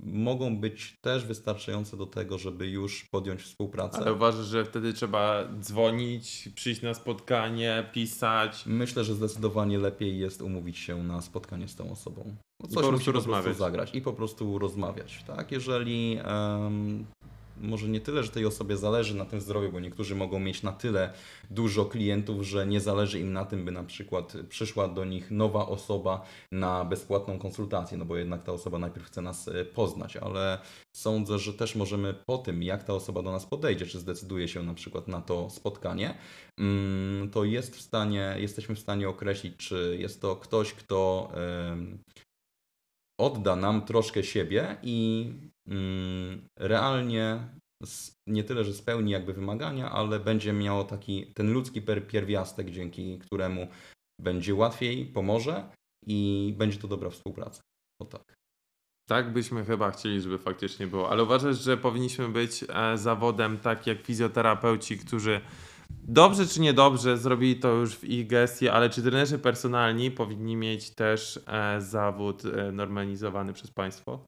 mogą być też wystarczające do tego, żeby już podjąć współpracę. Ale uważasz, że wtedy trzeba dzwonić, przyjść na spotkanie, pisać. Myślę, że zdecydowanie lepiej jest umówić się na spotkanie z tą osobą. Bo I Coś po prostu musi po prostu zagrać i po prostu rozmawiać. Tak? Jeżeli em, może nie tyle, że tej osobie zależy na tym zdrowiu, bo niektórzy mogą mieć na tyle dużo klientów, że nie zależy im na tym, by na przykład przyszła do nich nowa osoba na bezpłatną konsultację, no bo jednak ta osoba najpierw chce nas e, poznać, ale sądzę, że też możemy po tym, jak ta osoba do nas podejdzie, czy zdecyduje się na przykład na to spotkanie, mm, to jest w stanie, jesteśmy w stanie określić, czy jest to ktoś, kto odda nam troszkę siebie i realnie s- nie tyle, że spełni jakby wymagania, ale będzie miało taki ten ludzki pierwiastek, dzięki któremu będzie łatwiej, pomoże i będzie to dobra współpraca. O tak. Tak byśmy chyba chcieli, żeby faktycznie było. Ale uważasz, że powinniśmy być e, zawodem tak jak fizjoterapeuci, którzy dobrze czy niedobrze zrobili to już w ich gestii, ale czy trenerzy personalni powinni mieć też e, zawód e, normalizowany przez państwo?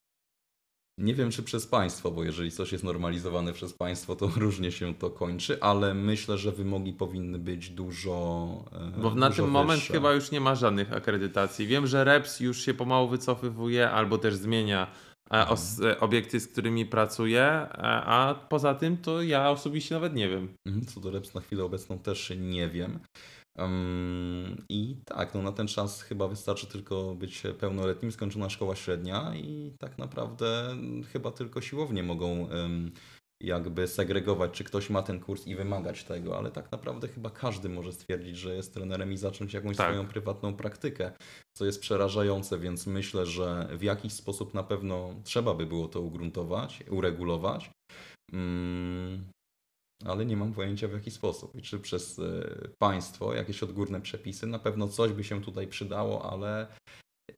Nie wiem, czy przez państwo, bo jeżeli coś jest normalizowane przez państwo, to różnie się to kończy, ale myślę, że wymogi powinny być dużo. e, Bo na dużo ten moment wyższe. chyba już nie ma żadnych akredytacji. Wiem, że Reps już się pomału wycofywuje albo też zmienia os, e, obiekty, z którymi pracuje, e, a poza tym to ja osobiście nawet nie wiem. Mhm, Co do Reps na chwilę obecną też nie wiem. Ym, I tak, no na ten czas chyba wystarczy tylko być pełnoletnim, skończona szkoła średnia i tak naprawdę chyba tylko siłownie mogą ym, jakby segregować, czy ktoś ma ten kurs i wymagać tego, ale tak naprawdę chyba każdy może stwierdzić, że jest trenerem i zacząć jakąś Tak. swoją prywatną praktykę, co jest przerażające, więc myślę, że w jakiś sposób na pewno trzeba by było to ugruntować, uregulować. Mm, ale nie mam pojęcia w jaki sposób i czy przez e, państwo, jakieś odgórne przepisy. Na pewno coś by się tutaj przydało, ale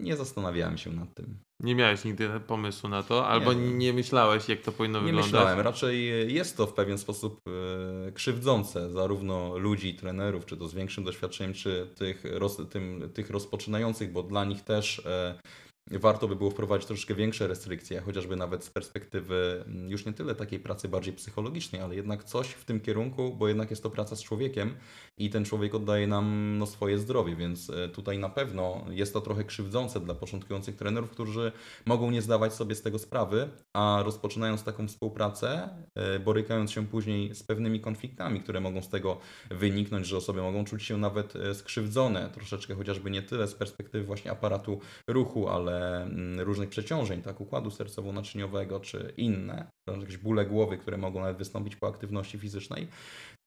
nie zastanawiałem się nad tym. Nie miałeś nigdy pomysłu na to, albo nie, Nie. myślałeś, jak to powinno Nie wyglądać? myślałem, raczej jest to w pewien sposób e, krzywdzące zarówno ludzi, trenerów, czy to z większym doświadczeniem, czy tych, roz, tym, tych rozpoczynających, bo dla nich też e, warto by było wprowadzić troszeczkę większe restrykcje, chociażby nawet z perspektywy mm, już nie tyle takiej pracy bardziej psychologicznej, ale jednak coś w tym kierunku, bo jednak jest to praca z człowiekiem i ten człowiek oddaje nam no, swoje zdrowie, więc e, tutaj na pewno jest to trochę krzywdzące dla początkujących trenerów, którzy mogą nie zdawać sobie z tego sprawy, a rozpoczynając taką współpracę, e, borykając się później z pewnymi konfliktami, które mogą z tego wyniknąć, że osoby mogą czuć się nawet e, skrzywdzone, troszeczkę chociażby nie tyle z perspektywy właśnie aparatu ruchu, ale różnych przeciążeń, tak, układu sercowo-naczyniowego czy inne, jakieś bóle głowy, które mogą nawet wystąpić po aktywności fizycznej,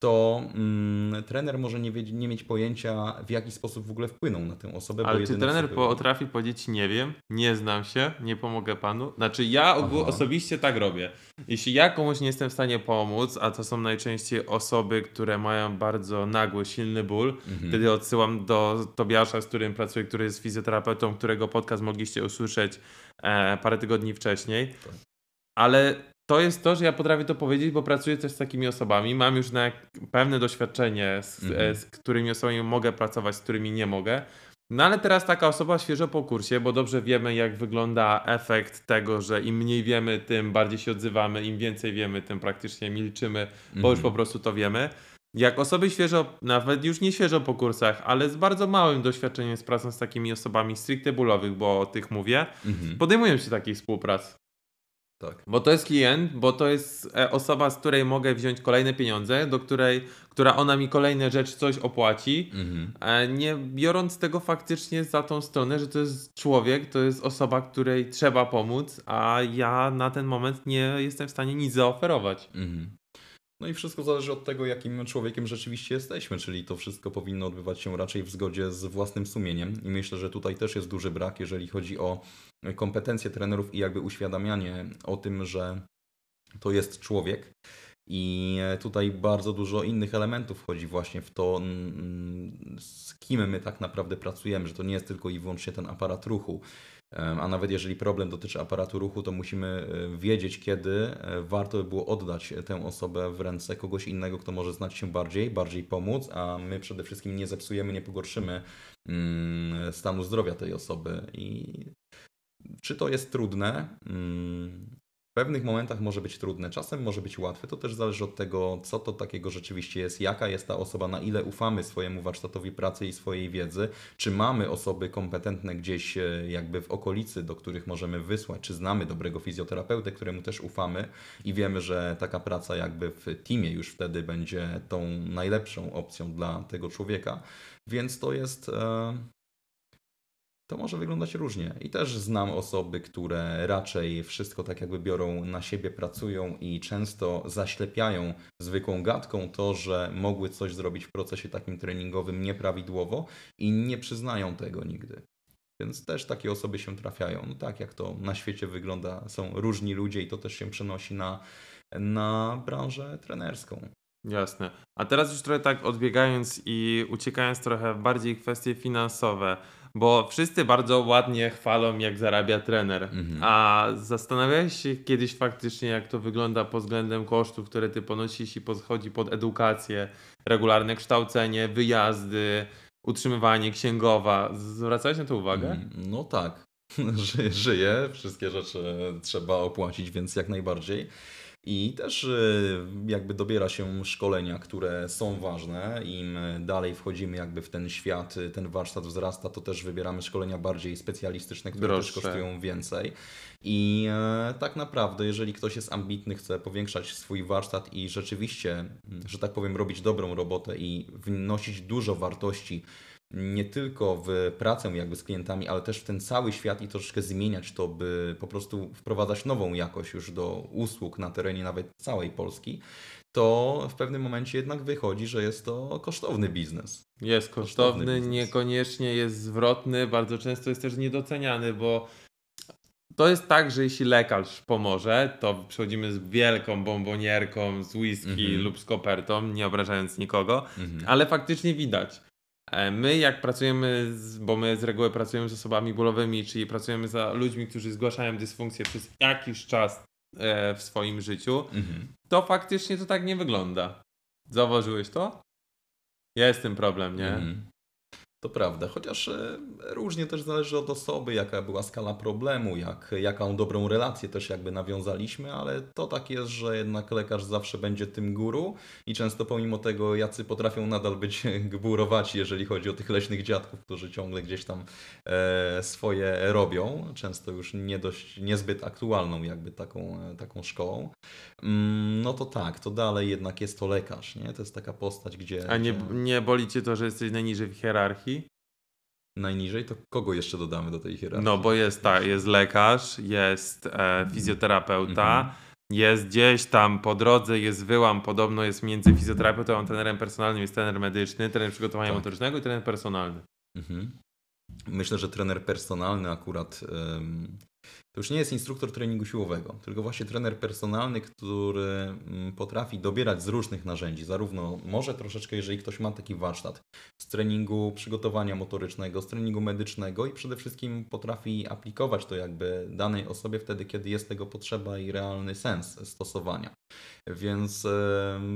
to mm, trener może nie, wiedzieć, nie mieć pojęcia, w jaki sposób w ogóle wpłyną na tę osobę. Ale czy trener było- potrafi powiedzieć nie wiem, nie znam się, nie pomogę panu? Znaczy ja ogół, osobiście tak robię. Jeśli ja komuś nie jestem w stanie pomóc, a to są najczęściej osoby, które mają bardzo nagły, silny ból, Mhm. wtedy odsyłam do Tobiasza, z którym pracuję, który jest fizjoterapeutą, którego podcast mogliście usłyszeć e, parę tygodni wcześniej. Tak. Ale to jest to, że ja potrafię to powiedzieć, bo pracuję też z takimi osobami. Mam już na pewne doświadczenie, z, Mhm. z którymi osobami mogę pracować, z którymi nie mogę. No ale teraz taka osoba świeżo po kursie, bo dobrze wiemy, jak wygląda efekt tego, że im mniej wiemy, tym bardziej się odzywamy, im więcej wiemy, tym praktycznie milczymy, bo już Mhm. po prostu to wiemy. Jak osoby świeżo, nawet już nie świeżo po kursach, ale z bardzo małym doświadczeniem z pracą z takimi osobami stricte bólowych, bo o tych mówię, Mhm. podejmują się takiej współpracy. Tak. Bo to jest klient, bo to jest e, osoba, z której mogę wziąć kolejne pieniądze, do której, która ona mi kolejne rzecz coś opłaci, Mhm. e, nie biorąc tego faktycznie za tą stronę, że to jest człowiek, to jest osoba, której trzeba pomóc, a ja na ten moment nie jestem w stanie nic zaoferować. Mhm. No i wszystko zależy od tego, jakim człowiekiem rzeczywiście jesteśmy, czyli to wszystko powinno odbywać się raczej w zgodzie z własnym sumieniem. I myślę, że tutaj też jest duży brak, jeżeli chodzi o kompetencje trenerów i jakby uświadamianie o tym, że to jest człowiek. I tutaj bardzo dużo innych elementów wchodzi właśnie w to, z kim my tak naprawdę pracujemy, że to nie jest tylko i wyłącznie ten aparat ruchu. A nawet jeżeli problem dotyczy aparatu ruchu, to musimy e, wiedzieć, kiedy e, warto by było oddać tę osobę w ręce kogoś innego, kto może znać się bardziej, bardziej pomóc, a my przede wszystkim nie zepsujemy, nie pogorszymy mm, stanu zdrowia tej osoby. I czy to jest trudne? Mm, W pewnych momentach może być trudne, czasem może być łatwe. To też zależy od tego, co to takiego rzeczywiście jest, jaka jest ta osoba, na ile ufamy swojemu warsztatowi pracy i swojej wiedzy, czy mamy osoby kompetentne gdzieś e, jakby w okolicy, do których możemy wysłać, czy znamy dobrego fizjoterapeutę, któremu też ufamy i wiemy, że taka praca jakby w teamie już wtedy będzie tą najlepszą opcją dla tego człowieka. Więc to jest. To może wyglądać różnie. I też znam osoby, które raczej wszystko tak jakby biorą na siebie, pracują i często zaślepiają zwykłą gadką to, że mogły coś zrobić w procesie takim treningowym nieprawidłowo i nie przyznają tego nigdy. Więc też takie osoby się trafiają. No tak jak to na świecie wygląda, są różni ludzie i to też się przenosi na, na branżę trenerską. Jasne. A teraz już trochę tak odbiegając i uciekając trochę bardziej kwestie finansowe, bo wszyscy bardzo ładnie chwalą, jak zarabia trener. Mhm. A zastanawiałeś się kiedyś faktycznie, jak to wygląda pod względem kosztów, które ty ponosisz i podchodzi pod edukację, regularne kształcenie, wyjazdy, utrzymywanie księgowa. Zwracałeś na to uwagę? Mm, No tak, Ży, żyję, wszystkie rzeczy trzeba opłacić, więc jak najbardziej. I też y, jakby dobiera się szkolenia, które są ważne. Im dalej wchodzimy jakby w ten świat, y, ten warsztat wzrasta, to też wybieramy szkolenia bardziej specjalistyczne, które też Droższe. kosztują więcej. I e, tak naprawdę, jeżeli ktoś jest ambitny, chce powiększać swój warsztat i rzeczywiście, że tak powiem, robić dobrą robotę i wnosić dużo wartości nie tylko w pracę jakby z klientami, ale też w ten cały świat i troszeczkę zmieniać to, by po prostu wprowadzać nową jakość już do usług na terenie nawet całej Polski, to w pewnym momencie jednak wychodzi, że jest to kosztowny biznes. Jest Kosztowny kosztowny, biznes. niekoniecznie jest zwrotny, bardzo często jest też niedoceniany, bo to jest tak, że jeśli lekarz pomoże, to przychodzimy z wielką bombonierką, z whisky Mhm. lub z kopertą, nie obrażając nikogo, Mhm. ale faktycznie widać. E, My jak pracujemy, z, bo my z reguły pracujemy z osobami bólowymi, czyli pracujemy za ludźmi, którzy zgłaszają dysfunkcję przez jakiś czas e, w swoim życiu, Mhm. to faktycznie to tak nie wygląda. Zauważyłeś to? Jest tym problem, nie? Mhm. To prawda, chociaż e, różnie też zależy od osoby, jaka była skala problemu, jak, jaką dobrą relację też jakby nawiązaliśmy, ale to tak jest, że jednak lekarz zawsze będzie tym guru i często pomimo tego jacy potrafią nadal być gburowaci, jeżeli chodzi o tych leśnych dziadków, którzy ciągle gdzieś tam e, swoje robią, często już nie dość, niezbyt aktualną jakby taką, e, taką szkołą, no to tak, to dalej jednak jest to lekarz, nie? To jest taka postać, gdzie... A nie, nie boli cię to, że jesteś najniżej w hierarchii? najniżej, to kogo jeszcze dodamy do tej hierarchii? No bo jest tak, jest lekarz, jest e, fizjoterapeuta, Mhm. jest gdzieś tam po drodze, jest wyłam, podobno jest między fizjoterapeutą a trenerem personalnym, jest trener medyczny, trener przygotowania Tak. motorycznego i trener personalny. Mhm. Myślę, że trener personalny akurat to już nie jest instruktor treningu siłowego, tylko właśnie trener personalny, który mm, potrafi dobierać z różnych narzędzi. Zarówno może troszeczkę, jeżeli ktoś ma taki warsztat, z treningu przygotowania motorycznego, z treningu medycznego i przede wszystkim potrafi aplikować to jakby danej osobie wtedy, kiedy jest tego potrzeba i realny sens stosowania. Więc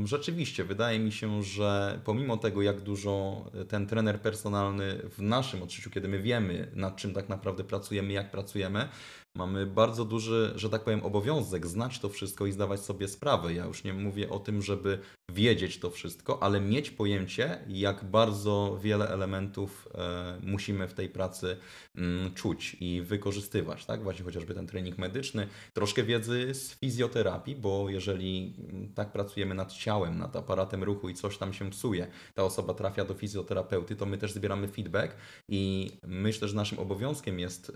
rzeczywiście wydaje mi się, że pomimo tego, jak dużo ten trener personalny w naszym odczuciu, kiedy my wiemy, nad czym tak naprawdę pracujemy, jak pracujemy, mamy bardzo duży, że tak powiem, obowiązek znać to wszystko i zdawać sobie sprawę. Ja już nie mówię o tym, żeby wiedzieć to wszystko, ale mieć pojęcie, jak bardzo wiele elementów e, musimy w tej pracy mm, czuć i wykorzystywać. Tak? Właśnie chociażby ten trening medyczny, troszkę wiedzy z fizjoterapii, bo jeżeli mm, tak pracujemy nad ciałem, nad aparatem ruchu i coś tam się psuje, ta osoba trafia do fizjoterapeuty, to my też zbieramy feedback i myślę, że naszym obowiązkiem jest e,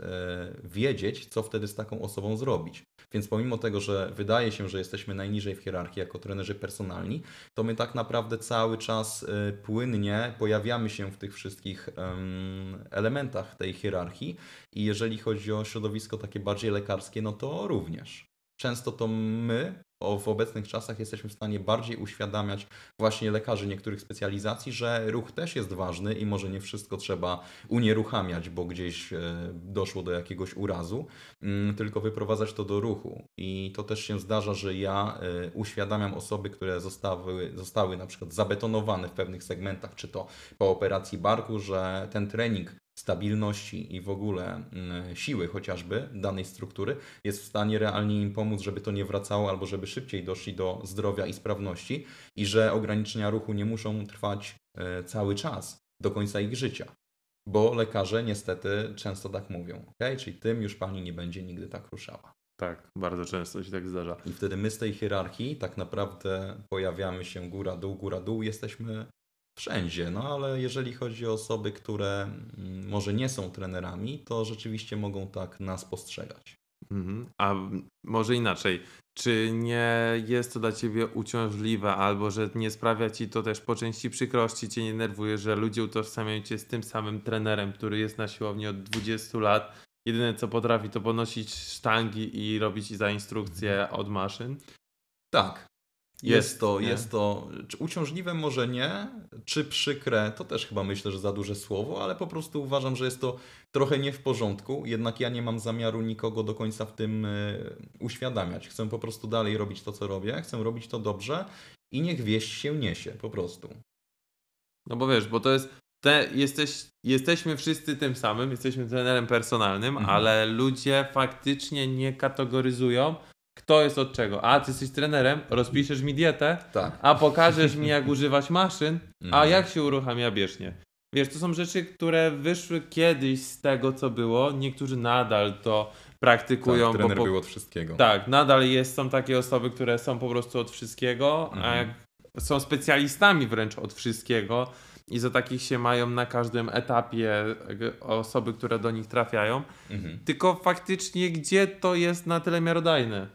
wiedzieć, co wtedy z taką osobą zrobić. Więc pomimo tego, że wydaje się, że jesteśmy najniżej w hierarchii jako trenerzy personalni, to my tak naprawdę cały czas e, płynnie pojawiamy się w tych wszystkich em, elementach tej hierarchii i jeżeli chodzi o środowisko takie bardziej lekarskie, no to również. Często to my w obecnych czasach jesteśmy w stanie bardziej uświadamiać właśnie lekarzy niektórych specjalizacji, że ruch też jest ważny i może nie wszystko trzeba unieruchamiać, bo gdzieś e, doszło do jakiegoś urazu, mm, tylko wyprowadzać to do ruchu. I to też się zdarza, że ja e, uświadamiam osoby, które zostały, zostały na przykład zabetonowane w pewnych segmentach, czy to po operacji barku, że ten trening stabilności i w ogóle mm, siły chociażby danej struktury jest w stanie realnie im pomóc, żeby to nie wracało albo żeby szybciej doszli do zdrowia i sprawności i że ograniczenia ruchu nie muszą trwać e, cały czas do końca ich życia. Bo lekarze niestety często tak mówią, ok? Czyli tym już pani nie będzie nigdy tak ruszała. Tak, bardzo często się tak zdarza. I wtedy my z tej hierarchii tak naprawdę pojawiamy się góra-dół, góra-dół, jesteśmy wszędzie. No ale jeżeli chodzi o osoby, które mm, może nie są trenerami, to rzeczywiście mogą tak nas postrzegać. Mhm. A może inaczej, czy nie jest to dla ciebie uciążliwe, albo że nie sprawia ci to też po części przykrości, cię nie nerwuje, że ludzie utożsamiają cię z tym samym trenerem, który jest na siłowni od 20 lat, jedyne co potrafi to ponosić sztangi i robić za instrukcje od maszyn? Tak. Jest, Jest, to, nie? jest to czy uciążliwe może nie, czy przykre, to też chyba myślę, że za duże słowo, ale po prostu uważam, że jest to trochę nie w porządku, jednak ja nie mam zamiaru nikogo do końca w tym y, uświadamiać. Chcę po prostu dalej robić to, co robię, chcę robić to dobrze i niech wieść się niesie, po prostu. No bo wiesz, bo to jest. Te, jesteś, jesteśmy wszyscy tym samym, jesteśmy trenerem personalnym, Mhm. ale ludzie faktycznie nie kategoryzują, kto jest od czego. A ty jesteś trenerem, rozpiszesz mi dietę, Tak. a pokażesz mi, jak używać maszyn, a Mhm. jak się uruchamia bieżnie. Wiesz, to są rzeczy, które wyszły kiedyś z tego, co było. Niektórzy nadal to praktykują. tak, trener bo po... był od wszystkiego. Tak, nadal jest, są takie osoby, które są po prostu od wszystkiego, a Mhm. jak są specjalistami wręcz od wszystkiego i za takich się mają na każdym etapie osoby, które do nich trafiają. Mhm. Tylko faktycznie, gdzie to jest na tyle miarodajne?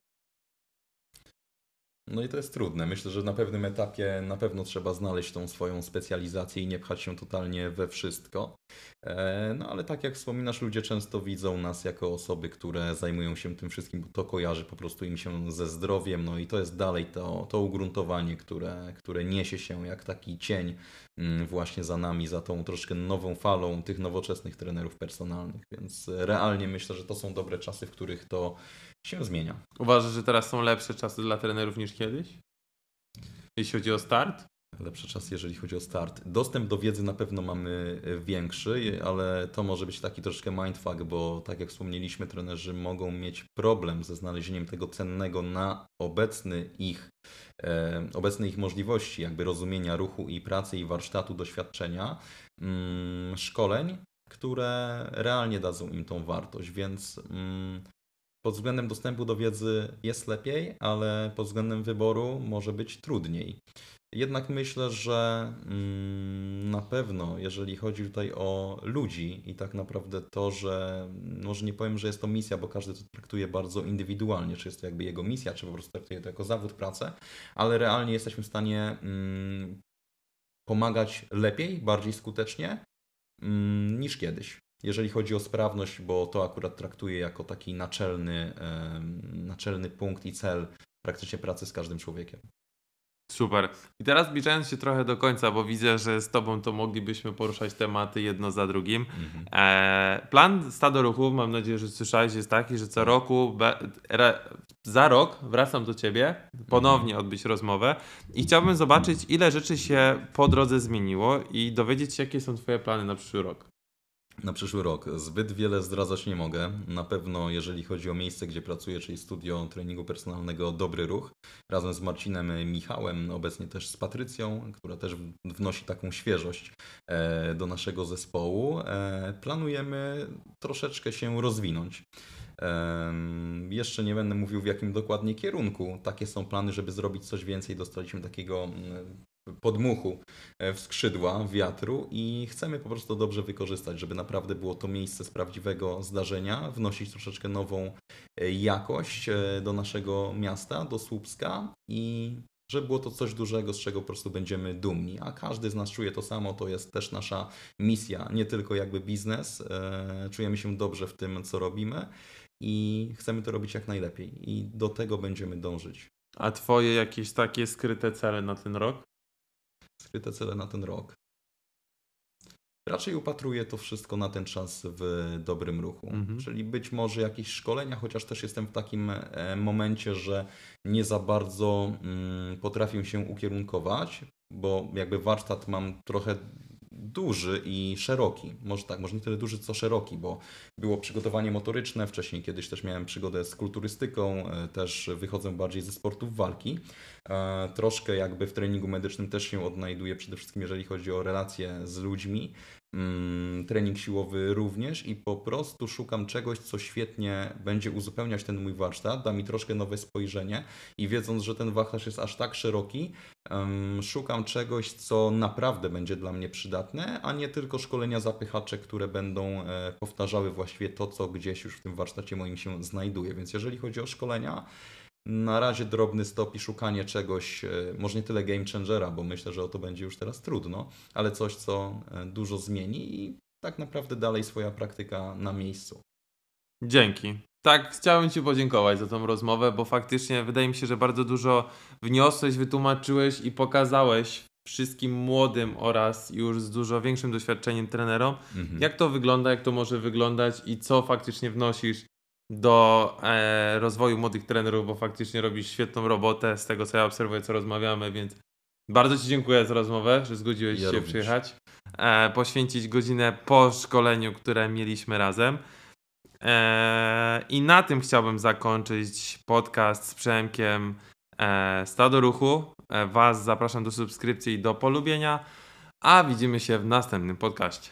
No i to jest trudne. Myślę, że na pewnym etapie na pewno trzeba znaleźć tą swoją specjalizację i nie pchać się totalnie we wszystko. E, No ale tak jak wspominasz, ludzie często widzą nas jako osoby, które zajmują się tym wszystkim, bo to kojarzy po prostu im się ze zdrowiem. No i to jest dalej to, to ugruntowanie, które, które niesie się jak taki cień mm, właśnie za nami, za tą troszkę nową falą tych nowoczesnych trenerów personalnych. Więc realnie myślę, że to są dobre czasy, w których to się zmienia. Uważasz, że teraz są lepsze czasy dla trenerów niż kiedyś? Jeśli chodzi o start? Lepszy czas, jeżeli chodzi o start. Dostęp do wiedzy na pewno mamy e, większy, ale to może być taki troszkę mindfuck, bo tak jak wspomnieliśmy, trenerzy mogą mieć problem ze znalezieniem tego cennego na obecny ich, e, obecne ich możliwości, jakby rozumienia ruchu i pracy i warsztatu, doświadczenia, mm, szkoleń, które realnie dadzą im tą wartość, więc mm, pod względem dostępu do wiedzy jest lepiej, ale pod względem wyboru może być trudniej. Jednak myślę, że mm, na pewno, jeżeli chodzi tutaj o ludzi i tak naprawdę to, że może nie powiem, że jest to misja, bo każdy to traktuje bardzo indywidualnie, czy jest to jakby jego misja, czy po prostu traktuje to jako zawód, pracę, ale realnie jesteśmy w stanie mm, pomagać lepiej, bardziej skutecznie mm, niż kiedyś. Jeżeli chodzi o sprawność, bo to akurat traktuję jako taki naczelny, naczelny punkt i cel praktycznie pracy z każdym człowiekiem. Super. I teraz zbliżając się trochę do końca, bo widzę, że z Tobą to moglibyśmy poruszać tematy jedno za drugim. Mhm. E, plan Stado Ruchu, mam nadzieję, że słyszałeś, jest taki, że co roku, be, re, za rok wracam do Ciebie, ponownie odbyć rozmowę i chciałbym zobaczyć, ile rzeczy się po drodze zmieniło i dowiedzieć się, jakie są Twoje plany na przyszły rok. Na przyszły rok zbyt wiele zdradzać nie mogę. Na pewno, jeżeli chodzi o miejsce, gdzie pracuję, czyli studio treningu personalnego Dobry Ruch, razem z Marcinem Michałem, obecnie też z Patrycją, która też wnosi taką świeżość e, do naszego zespołu, e, planujemy troszeczkę się rozwinąć. Em, Jeszcze nie będę mówił w jakim dokładnie kierunku. Takie są plany, żeby zrobić coś więcej. Dostaliśmy takiego mm, podmuchu e, w skrzydła wiatru i chcemy po prostu dobrze wykorzystać, żeby naprawdę było to miejsce z prawdziwego zdarzenia, wnosić troszeczkę nową e, jakość e, do naszego miasta, do Słupska i żeby było to coś dużego, z czego po prostu będziemy dumni. A każdy z nas czuje to samo, to jest też nasza misja, nie tylko jakby biznes. Czujemy się dobrze w tym, co robimy i chcemy to robić jak najlepiej i do tego będziemy dążyć. A Twoje jakieś takie skryte cele na ten rok? Skryte cele na ten rok. Raczej upatruję to wszystko na ten czas w dobrym ruchu. Mhm. Czyli być może jakieś szkolenia, chociaż też jestem w takim e, momencie, że nie za bardzo mm, potrafię się ukierunkować, bo jakby warsztat mam trochę duży i szeroki. Może tak, może nie tyle duży, co szeroki, bo było przygotowanie motoryczne, wcześniej kiedyś też miałem przygodę z kulturystyką, e, też wychodzę bardziej ze sportów walki. E, Troszkę jakby w treningu medycznym też się odnajduję, przede wszystkim jeżeli chodzi o relacje z ludźmi. Mm, Trening siłowy również i po prostu szukam czegoś, co świetnie będzie uzupełniać ten mój warsztat, da mi troszkę nowe spojrzenie i wiedząc, że ten wachlarz jest aż tak szeroki, szukam czegoś, co naprawdę będzie dla mnie przydatne, a nie tylko szkolenia zapychacze, które będą e, powtarzały właściwie to, co gdzieś już w tym warsztacie moim się znajduje. Więc jeżeli chodzi o szkolenia, na razie drobny stop i szukanie czegoś, e, może nie tyle game changera, bo myślę, że o to będzie już teraz trudno, ale coś, co e, dużo zmieni i tak naprawdę dalej swoja praktyka na miejscu. Dzięki. Tak, chciałem Ci podziękować za tą rozmowę, bo faktycznie wydaje mi się, że bardzo dużo wniosłeś, wytłumaczyłeś i pokazałeś wszystkim młodym oraz już z dużo większym doświadczeniem trenerom, Mhm. jak to wygląda, jak to może wyglądać i co faktycznie wnosisz do e, rozwoju młodych trenerów, bo faktycznie robisz świetną robotę z tego, co ja obserwuję, co rozmawiamy, więc bardzo Ci dziękuję za rozmowę, że zgodziłeś Ja się również. przyjechać, e, poświęcić godzinę po szkoleniu, które mieliśmy razem. E, I na tym chciałbym zakończyć podcast z Przemkiem e, Stado Ruchu. E, Was zapraszam do subskrypcji i do polubienia, a widzimy się w następnym podcaście.